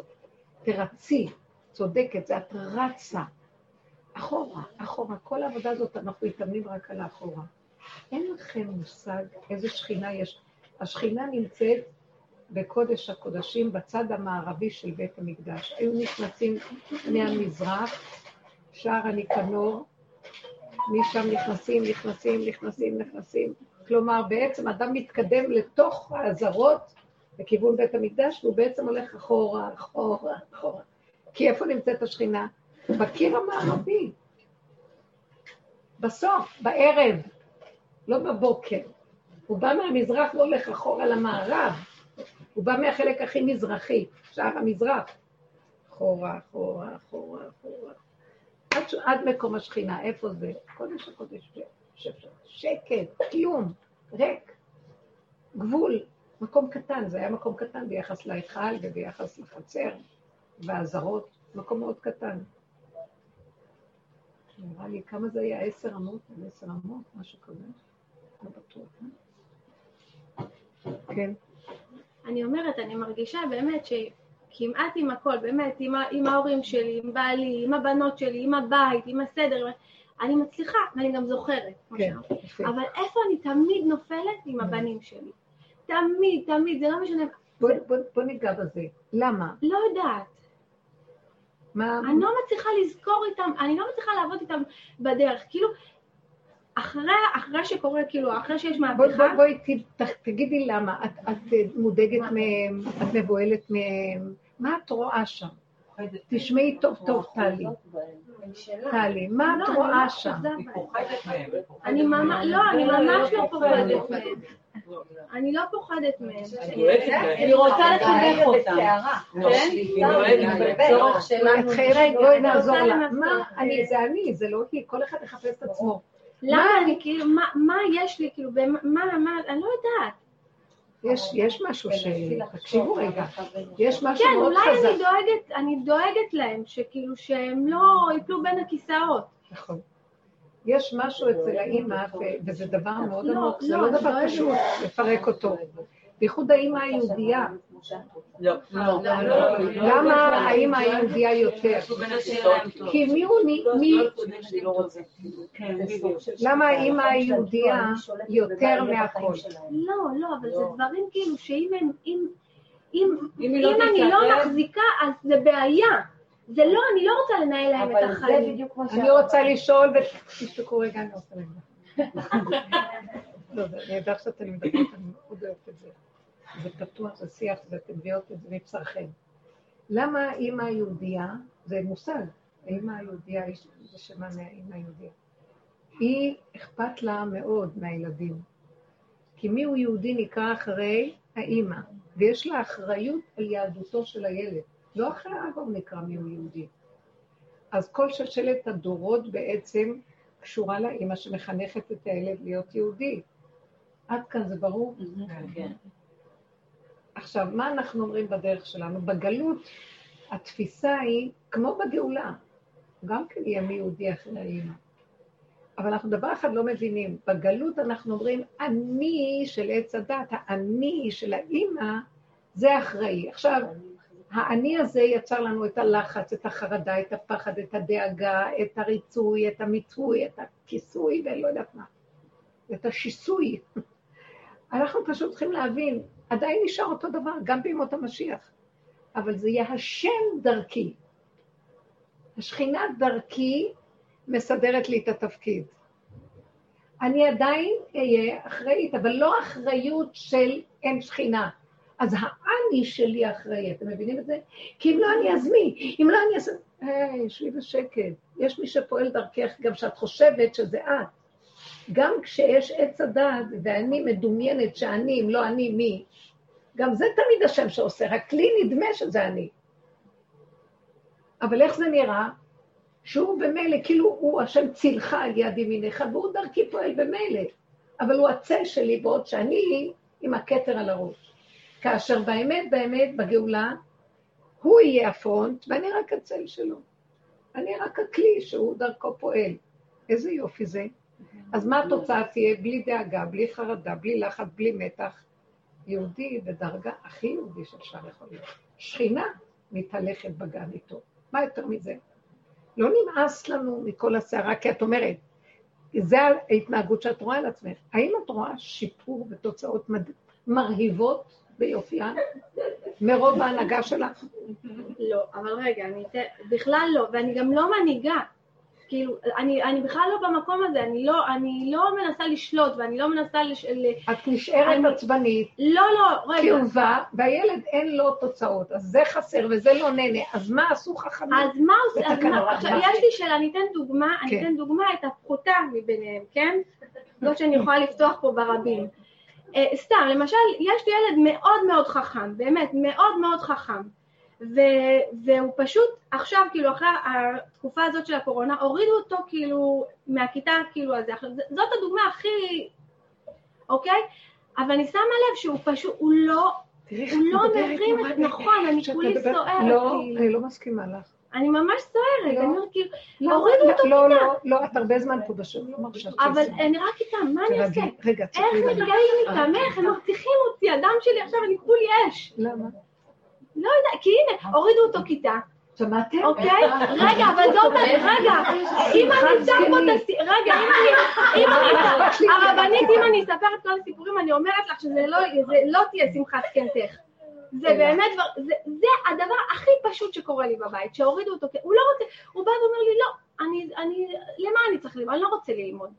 תרצי, צודקת, זה את רצה. אחורה, אחורה. כל העבודה הזאת, אנחנו מתאמנים רק על האחורה. אין לכם מושג איזה שכינה יש. השכינה נמצאת בקודש הקודשים בצד המערבי של בית המקדש. היו נכנסים מהמזרח, שער הניקנור, משם נכנסים, נכנסים, נכנסים, נכנסים. כלומר, בעצם אדם מתקדם לתוך האזהרות לכיוון בית המקדש, והוא בעצם הולך אחורה, אחורה, אחורה. כי איפה נמצאת השכינה? בקיר המערבי. בסוף, בערב, לא בבוקר. הוא בא מהמזרח והולך אחורה למערב. הוא בא מהחלק הכי מזרחי, שער המזרח. אחורה, אחורה, אחורה, אחורה. עד, עד מקום השכינה, איפה זה? קודש הקודש, שקט, כלום, ריק, גבול, מקום קטן, זה היה מקום קטן ביחס להיכל וביחס לחצר והאזהרות, מקום מאוד קטן. נראה לי, כמה זה היה? עשר אמות? עשר אמות? משהו כזה? לא בטוח, אה? כן. אני אומרת, אני מרגישה באמת שכמעט עם הכל, באמת, עם, עם ההורים שלי, עם בעלי, עם הבנות שלי, עם הבית, עם הסדר, אני מצליחה, ואני גם זוכרת, כן. יפה. אבל איפה אני תמיד נופלת עם הבנים שלי? תמיד, תמיד, זה לא משנה. בוא, בוא, בוא ניגע בזה. למה? לא יודעת. מה... אני לא מצליחה לזכור איתם, אני לא מצליחה לעבוד איתם בדרך. כאילו, אחרי, אחרי שקורה, כאילו, אחרי שיש בואי מהפכה, בוא, בוא, ת- ת- תגידי למה. את, את מודאגת מהם, את מבוהלת מהם, מה את רואה שם? תשמעי טוב טוב, טלי. טלי, מה את לא, רואה אני שם? לא- היא פוחדת מהם. היא פוחדת אני. ממש, לא, אני ממש לא פוחדת מהם. אני לא פוחדת מהם. אני רוצה לחנך אותם. כן? בואי נעזור רוצה לה. מה, אני, זה אני, זה לא היא, כל אחד יחפש את עצמו. למה אני כאילו, מה- יש לי, כאילו, מה, מה, אני לא יודעת. יש, יש משהו ש... תקשיבו רגע, יש משהו כן, מאוד אולי אני חזק. דואגת, אני דואגת להם, שכאילו, שהם לא ייפלו בין הכיסאות. נכון. יש משהו אצל האימא, וזה דבר מאוד לא, עמוק, זה לא, לא דבר. פשוט לפרק אותו. בייחוד האימא היהודייה, לא, לא. למה האימא היהודייה יותר? כי מי הוא, מי- מי, למה האימא היהודייה יותר מהכל? לא, לא, אבל זה דברים כאילו שאם לא אני לא מחזיקה, אז זה בעיה. זה לא, אני לא רוצה לנהל להם את החיים. אני רוצה לשאול, ותשתקו רגע, אני רוצה להגיד. לא, זה נהדר שאתן מדברות, אני מאוד אוהבת את זה. זה פתוח, זה שיח, ואתן מביאות את זה מבשרכם. למה האימא היהודייה, זה מושג, האימא היהודייה, יש- זה שמה מהאימא היהודייה. היא, אכפת לה מאוד מהילדים. כי מיהו יהודי נקרא אחרי האימא, ויש לה אחריות על יהדותו של הילד. לא אחרי האבא הוא נקרא מיהו יהודי. אז כל שלשלת הדורות בעצם קשורה לאימא שמחנכת את הילד להיות יהודי. עד כאן זה ברור? כן. עכשיו, מה אנחנו אומרים בדרך שלנו? בגלות התפיסה היא, כמו בגאולה, גם כן יהיה מי יהודי אחרי האימא. אבל אנחנו דבר אחד לא מבינים, בגלות אנחנו אומרים, אני של עץ הדת, האני של האימא, זה אחראי. עכשיו, האני הזה יצר לנו את הלחץ, את החרדה, את הפחד, את הדאגה, את הריצוי, את המיצוי, את הכיסוי, ולא יודעת מה. את השיסוי. אנחנו פשוט צריכים להבין, עדיין נשאר אותו דבר, גם בימות המשיח. אבל זה יהיה השם דרכי. השכינה דרכי מסדרת לי את התפקיד. אני עדיין אהיה אחראית, אבל לא אחריות של אין שכינה. אז האני שלי אחראי, אתם מבינים את זה? כי אם לא אני אז מי? אם לא אני אז... היי, שבי בשקט. יש מי שפועל דרכך גם שאת חושבת שזה את. גם כשיש עץ הדעת ואני מדומיינת שאני, אם לא אני, מי, גם זה תמיד השם שעושה, רק לי נדמה שזה אני. אבל איך זה נראה? שהוא במילא, כאילו הוא השם צילך על יד ימינך, והוא דרכי פועל במילא. אבל הוא הצל שלי, בעוד שאני עם הכתר על הראש. כאשר באמת, באמת, בגאולה, הוא יהיה הפרונט, ואני רק הצל שלו. אני רק הכלי שהוא דרכו פועל. איזה יופי זה. אז מה התוצאה תהיה? בלי דאגה, בלי חרדה, בלי לחץ, בלי מתח. יהודי בדרגה הכי יהודי שאפשר יכול להיות. שכינה מתהלכת בגן איתו. מה יותר מזה? לא נמאס לנו מכל הסערה, כי את אומרת, זה ההתנהגות שאת רואה על עצמך. האם את רואה שיפור ותוצאות מד... מרהיבות ביופיין מרוב ההנהגה שלך? לא, אבל רגע, אני בכלל לא, ואני גם לא מנהיגה. כאילו, אני, אני בכלל לא במקום הזה, אני לא, אני לא מנסה לשלוט ואני לא מנסה לש... את נשארת אני- עצבנית, לא, לא, רגע. כאובה, והילד אין לו תוצאות, אז זה חסר וזה לא נהנה, אז מה עשו חכמים? אז מה עושה, אז מה, עכשיו? יש לי שאלה, אני אתן דוגמה, אני כן. אתן דוגמה את הפחותה מביניהם, כן? זאת שאני יכולה לפתוח פה ברבים. אה, סתם, למשל, יש לי ילד מאוד מאוד חכם, באמת, מאוד מאוד חכם. ו- והוא פשוט עכשיו, כאילו, אחרי התקופה הזאת של הקורונה, הורידו אותו כאילו מהכיתה, כאילו, הזה. עכשיו, זאת הדוגמה הכי, אוקיי? אבל אני שמה לב שהוא פשוט, הוא לא, הוא לא מרים את, נכון, אני כולי סוערת, לא, כאילו. אני לא מסכימה לך. אני ממש סוערת, לא. אני אומרת כאילו, לא, הורידו אותו לא, כיתה. לא, לא, את הרבה זמן פה בשיעור, לא מרשה. אבל אני רק איתם, מה אני אעשה? תירגעי. רגע, איך. מתגייסים איתם? איך? הם מרתיחים אותי, הדם שלי עכשיו, אני כולי אש. למה? לא יודע, כי הנה, הורידו אותו כיתה, שמעתם? אוקיי? רגע, אבל זאת, רגע, אם אני אספר פה את הסיפור, רגע, אם אני, אם אני אספר, הרבנית, אם אני אספר את כל הסיפורים, אני אומרת לך שזה לא, לא תהיה שמחת קנטך. זה באמת, דבר- זה, זה הדבר הכי פשוט שקורה לי בבית, שהורידו אותו, הוא לא רוצה, הוא בא ואומר לי, לא, אני, אני, למה אני צריך ללמוד? אני לא רוצה ללמוד.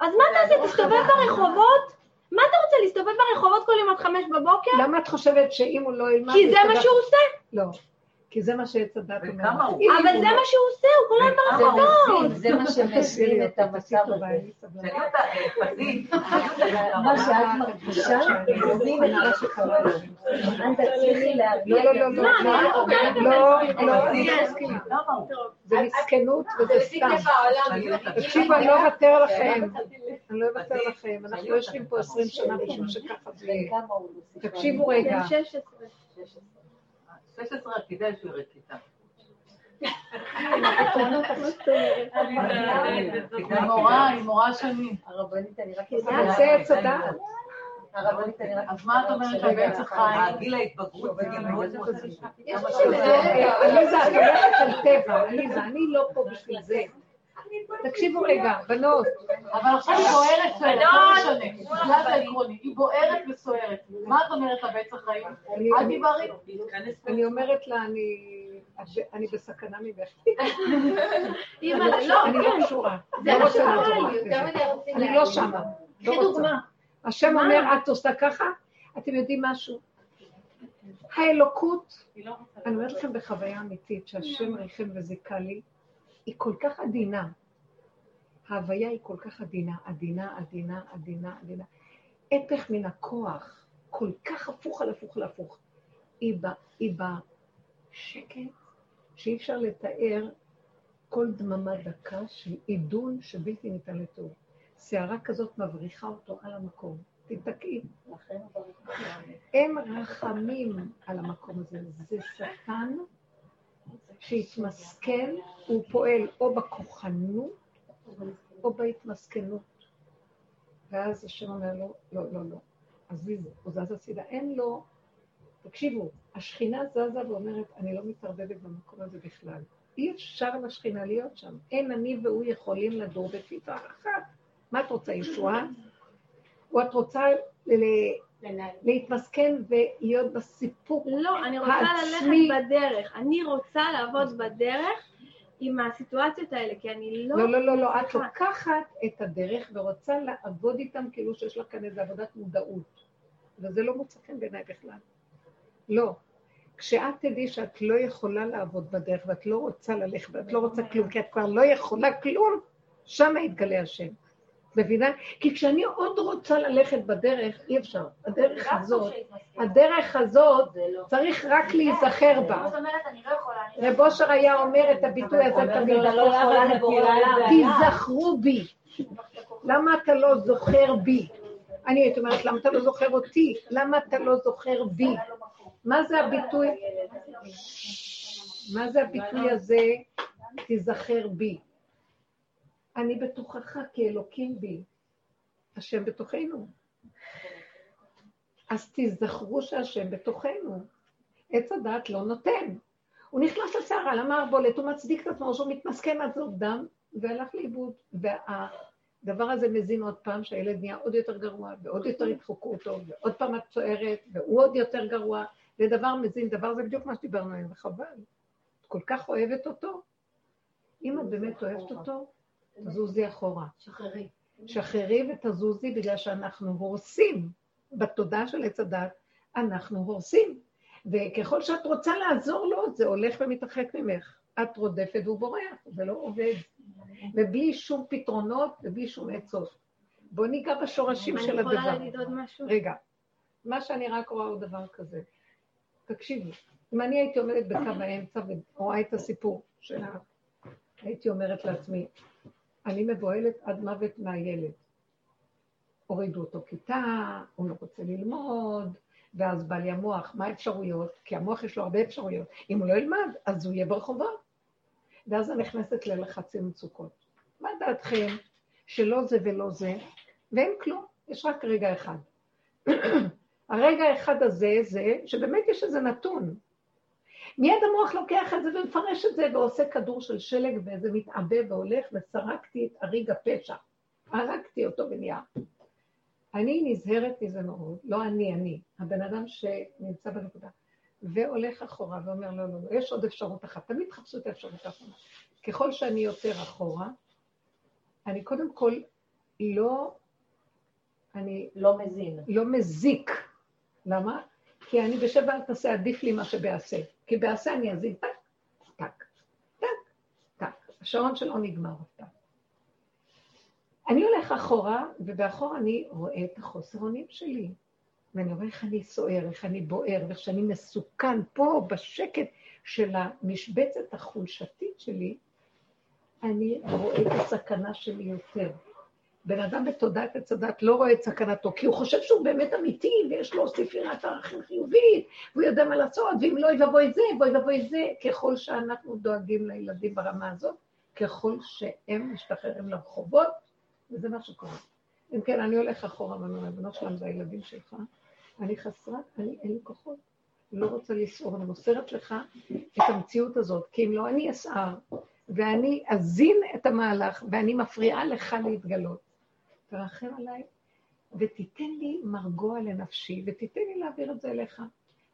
אז מה תעשה, תסתובב ברחובות? מה אתה רוצה, להסתובב ברחובות כל יום עד חמש בבוקר? למה את חושבת שאם הוא לא ילמד... כי זה מה שהוא עושה. לא. כי זה מה שעץ הדת אומר. אבל זה לא- מה שהוא עושה, הוא כל ברחובות. זה מה שמבין את המצב הזה. מה שאת מרגישה, מבין את מה שקורה לו. אל תצליחי להרגיע לא, לא, לא, לא, לא, לא, לא, לא, לא? זה מסכנות וזה סתם. תקשיבו, אני לא אוותר לכם. אני לא אוותר לכם. אנחנו לא יושבים פה עשרים שנה בשביל שככה זה. תקשיבו רגע. בן 16. 16 כדאי שהוא ירד כיתה. היא מורה, היא מורה. הרבנית, אני רק זה עץ. הרבנית, אני רק... אז מה את אומרת על בעץ החיים? גיל ההתבגרות זה גיל מאוד חשוב. עליזה, את הולכת על טבע, עליזה, אני לא פה בשביל זה. תקשיבו רגע, בנות, אבל עכשיו היא בוערת סוערת, לא משנה. זה העקרוני. היא בוערת וסוערת. מה את אומרת על בעץ החיים? אני- אל תיבהרי. אני אומרת לה, אני... אני בסכנה ממך. אימא'לה, לא, אני כן. לא קשורה. זה לא מה רוצה שקורה לי, לך יותר בזה. מדי רוצים אני להגיד. לא שמה. קחי לא רוצה. דוגמה. השם? אומר, את עושה ככה? אתם יודעים משהו? האלוקות, אני אומרת לכם בחוויה אמיתית, שהשם ריחם וזיכה לי, היא כל כך עדינה. ההוויה היא כל כך עדינה, עדינה, עדינה, עדינה, עדינה. הפך מן הכוח, כל כך הפוך על הפוך על הפוך. היא, בשקט שאי אפשר לתאר כל דממה דקה של עידון שבלתי ניתן לתיאור. שערה כזאת מבריחה אותו על המקום. תתקעי. אין רחמים על המקום הזה. זה שטן שהתמסכן, הוא פועל או בכוחנות או בהתמסכנות. ואז השם אומר לו, לא, לא, לא, עזיז, הוא זז הצידה. אין לו, תקשיבו, השכינה זזה ואומרת, אני לא מתערבבת במקום הזה בכלל. אי אפשר לשכינה להיות שם. אין אני והוא יכולים לדור בכפיפה אחת. מה את רוצה, ישועה? או את רוצה להתמסכן ולהיות בסיפוק לא, אני רוצה העצמי? ללכת בדרך. אני רוצה לעבוד בדרך עם הסיטואציות האלה, כי אני לא... לא, לא, לא, לא, את. לוקחת את הדרך ורוצה לעבוד איתם כאילו שיש לך כאן איזו עבודת מודעות. וזה לא מוצא חן בעיניי בכלל. לא. כשאת תדעי שאת לא יכולה לעבוד בדרך ואת לא רוצה ללכת ואת לא רוצה כלום, כי את כבר לא יכולה כלום, שם יתגלה השם. מבינה? כי כשאני עוד רוצה ללכת בדרך, אי אפשר. הדרך הזאת, הדרך הזאת, צריך רק להיזכר בה. אומרת, אני לא. רב אושר היה אומר את הביטוי הזה תמיד, תיזכרו בי. למה אתה לא זוכר בי? אני הייתי אומרת, למה אתה לא זוכר אותי? למה אתה לא זוכר בי? מה זה הביטוי? מה זה הביטוי הזה, תיזכר בי? אני בתוכך כי אלוקים בי. השם בתוכנו. אז תיזכרו שהשם בתוכנו. עץ הדעת לא נותן. הוא נכנס לסערה, למה הרבולת? הוא מצדיק את עצמו שהוא מתמסכן עד זוב דם, והלך לאיבוד. והדבר הזה מזין עוד פעם שהילד נהיה עוד יותר גרוע, ועוד יותר ידחקו אותו, ועוד פעם את צוערת, והוא עוד יותר גרוע, ודבר מזין, דבר זה בדיוק מה שדיברנו היום, וחבל. את כל כך אוהבת אותו? אם את באמת אוהבת אותו, תזוזי אחורה. שחררי. שחררי ותזוזי בגלל שאנחנו הורסים. בתודעה של עץ הדת, אנחנו הורסים. וככל שאת רוצה לעזור לו, זה הולך ומתרחק ממך. את רודפת והוא בורח, זה לא עובד. ובלי שום פתרונות ובלי שום עצות. בואו ניגע בשורשים אני של יכולה הדבר. להגיד עוד משהו? רגע, מה שאני רק רואה הוא דבר כזה. תקשיבי, אם אני הייתי עומדת בקו האמצע ורואה את הסיפור שלה, הייתי אומרת לעצמי, אני מבוהלת עד מוות מהילד. הורידו אותו כיתה, הוא לא רוצה ללמוד, ואז בא לי המוח, מה האפשרויות? כי המוח יש לו הרבה אפשרויות. אם הוא לא ילמד, אז הוא יהיה ברחובות. ואז אני נכנסת ללחצים ומצוקות. מה דעתכם שלא זה ולא זה, ואין כלום, יש רק רגע אחד. הרגע האחד הזה זה שבאמת יש איזה נתון. מיד המוח לוקח את זה ומפרש את זה ועושה כדור של שלג ואיזה מתעבה והולך וסרקתי את אריג הפשע. הרגתי אותו ונהיה. אני נזהרת מזה מאוד, לא אני, אני, הבן אדם שנמצא בנקודה, והולך אחורה ואומר, לא, לא, לא, יש עוד אפשרות אחת, תמיד תחפשו את האפשרות האחרונה. ככל שאני יותר אחורה, אני קודם כל לא, אני לא מזין. לא מזיק. למה? כי אני בשב ואל תעשה, עדיף לי מה שבעשה. כי בעשה אני אזיק טק, טק, טק, טק. השעון שלו נגמר אף פעם. אני הולך אחורה, ובאחורה אני רואה את החוסר אונים שלי. ואני רואה איך אני סוער, איך אני בוער, ואיך שאני מסוכן פה, בשקט של המשבצת החולשתית שלי, אני רואה את הסכנה שלי יותר. בן אדם בתודעת עץ הדת לא רואה את סכנתו, כי הוא חושב שהוא באמת אמיתי, ויש לו ספירת ערכים חיובית, והוא יודע מה לעשות, ואם לא, אוי ואבוי זה, ואוי ואבוי זה. ככל שאנחנו דואגים לילדים ברמה הזאת, ככל שהם משתחררים לרחובות, וזה מה שקורה. אם כן, אני הולך אחורה ואני אומר, בנו שלם זה הילדים שלך, אני חסרת, אני אין לי כוחות, לא רוצה לסעור, אני מוסרת לך את המציאות הזאת, כי אם לא, אני אסער, ואני אזין את המהלך, ואני מפריעה לך להתגלות. תרחם עליי, ותיתן לי מרגוע לנפשי, ותיתן לי להעביר את זה אליך.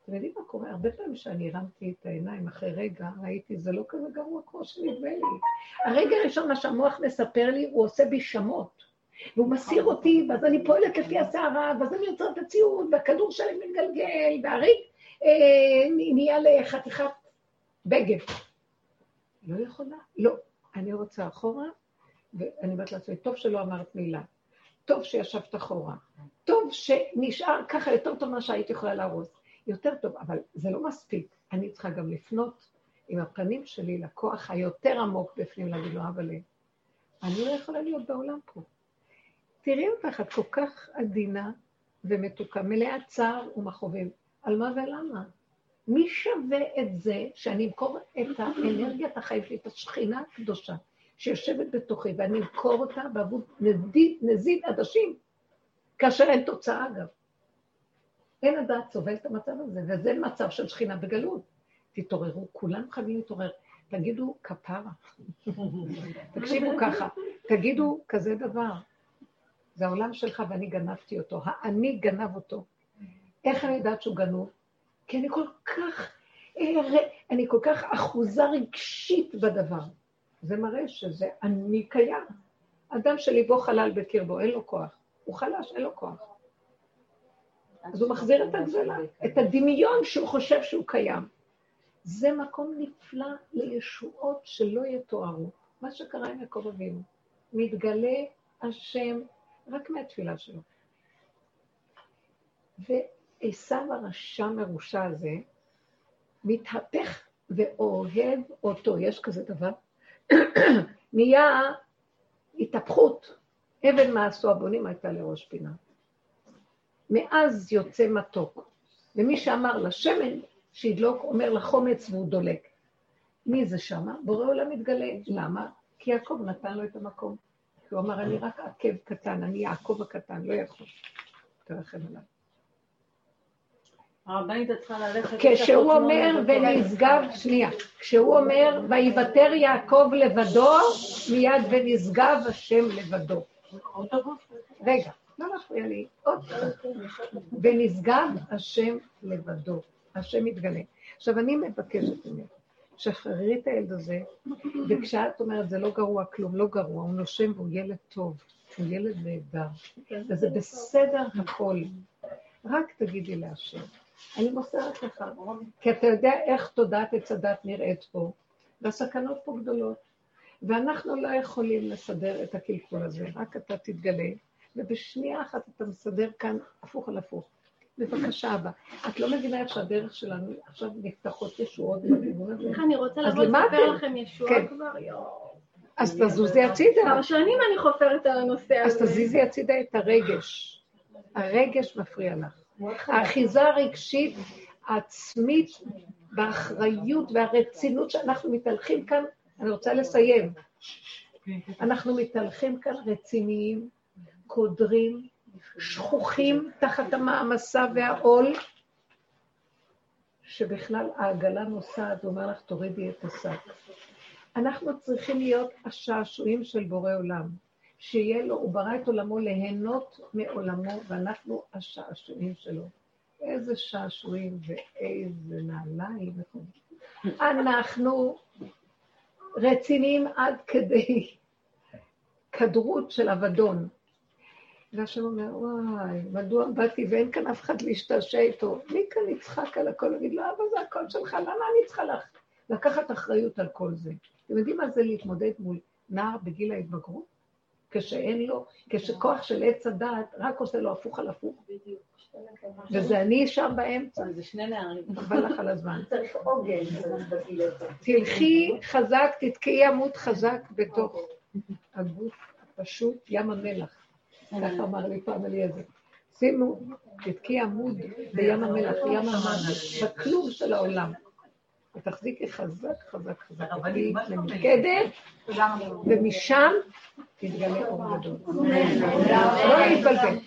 אתם יודעים מה קורה? הרבה פעמים שאני הרמתי את העיניים אחרי רגע, ראיתי, זה לא כזה גרוע כמו שנדמה לי. הרגע הראשון, מה שהמוח מספר לי, הוא עושה בי שמות. והוא מסיר אותי, ואז אני פועלת לפי הסערה, ואז אני יוצרת הציוד, והכדור שלי מתגלגל, והריק אה, נהיה לחתיכת בגד. לא יכולה, לא. אני רוצה אחורה, ואני אומרת לעצמי, טוב שלא אמרת מילה. טוב שישבת אחורה. טוב שנשאר ככה יותר טוב ממה שהייתי יכולה להרוס. יותר טוב, אבל זה לא מספיק. אני צריכה גם לפנות עם הפנים שלי לכוח היותר עמוק בפנים, להגיד לו, אבל אני לא יכולה להיות בעולם פה. תראי אותך, את כל כך עדינה ומתוקה, מלאה צער ומכאובים. על מה ולמה? מי שווה את זה שאני אמכור את האנרגיית החיים שלי, את השכינה הקדושה שיושבת בתוכי, ואני אמכור אותה בעבור נזיד, נזיד עדשים, כאשר אין תוצאה אגב. אין הדעת סובל את המצב הזה, וזה מצב של שכינה בגלות. תתעוררו, כולם חייבים להתעורר. תגידו כפרה. תקשיבו ככה, תגידו כזה דבר. זה העולם שלך ואני גנבתי אותו. האני גנב אותו. איך אני יודעת שהוא גנוב? כי אני כל כך, אני כל כך אחוזה רגשית בדבר. זה מראה שזה אני קיים. אדם שליבו חלל בקרבו, אין לו כוח. הוא חלש, אין לו כוח. אז הוא מחזיר את הגזלה, את הדמיון שהוא חושב שהוא קיים. זה מקום נפלא לישועות שלא יתוארו. מה שקרה עם יעקב אבינו. מתגלה השם רק מהתפילה שלו. ועשו הרשע מרושע הזה מתהפך ואוהב אותו, יש כזה דבר, נהיה התהפכות. אבן מעשו הבונים הייתה לראש פינה. מאז יוצא מתוק. ומי שאמר לשמן שידלוק, אומר לחומץ והוא דולק. מי זה שמה? בורא עולם מתגלה. למה? כי יעקב נתן לו את המקום. כי הוא אמר, אני רק עקב קטן, אני יעקב הקטן, לא יכול. תרחם עליו. הרבנית צריכה ללכת... כשהוא אומר ונשגב, שנייה, כשהוא אומר ויוותר יעקב לבדו, מיד ונשגב השם לבדו. רגע, לא מפריע לי, עוד. ונשגב השם לבדו, השם מתגלה. עכשיו, אני מבקשת ממך, שחררי את הילד הזה, וכשאת אומרת, זה לא גרוע כלום, לא גרוע, הוא נושם והוא ילד טוב, הוא ילד נהדר, וזה בסדר הכל. רק תגידי להשם. אני מוסרת לך, כי אתה יודע איך תודעת עץ הדת נראית פה, והסכנות פה גדולות, ואנחנו לא יכולים לסדר את הקלקול הזה, רק אתה תתגלה, ובשנייה אחת אתה מסדר כאן הפוך על הפוך. בבקשה, אבא. את לא מבינה איך שהדרך שלנו עכשיו נפתחות ישועות בכיוון הזה? סליחה, אני רוצה אז לבוא למה לספר? לכם ישועה כן. כבר, יואו. אז תזוזי הצידה. כמה שנים אני חופרת על הנושא אז הזה. תזיזי הצידה את הרגש. הרגש מפריע לך. האחיזה הרגשית העצמית באחריות והרצינות שאנחנו מתהלכים כאן, אני רוצה לסיים. אנחנו מתהלכים כאן רציניים, קודרים, שכוחים תחת המעמסה והעול, שבכלל העגלה נוסעת ואומר לך, תורידי את השק. אנחנו צריכים להיות השעשועים של בורא עולם, שיהיה לו, הוא ברא את עולמו ליהנות מעולמו, ואנחנו השעשועים שלו. איזה שעשועים ואיזה נעליים. אנחנו רציניים עד כדי כדרות של אבדון. והשם אומר, וואי, מדוע באתי ואין כאן אף אחד להשתעשע איתו? מי כאן יצחק על הכל? יגיד לו, אבא, זה הכל שלך, למה אני צריכה לך? לקחת אחריות על כל זה. אתם יודעים מה זה להתמודד מול נער בגיל ההתבגרות? כשאין לו, כשכוח של עץ הדעת רק עושה לו הפוך על הפוך. וזה אני שם באמצע, זה שני נערים. חבל לך על הזמן. צריך עוגן. תלכי חזק, תתקעי עמוד חזק בתוך הגוף הפשוט, ים המלח. ככה אמר לי פעם אליעזר. שימו, תתקעי עמוד בים המלח, ים המים, בכלום של העולם. ותחזיקי חזק, חזק, חזק. תהיי? ממוקדת, ומשם תתגלה אור גדול. לא להתבלבל.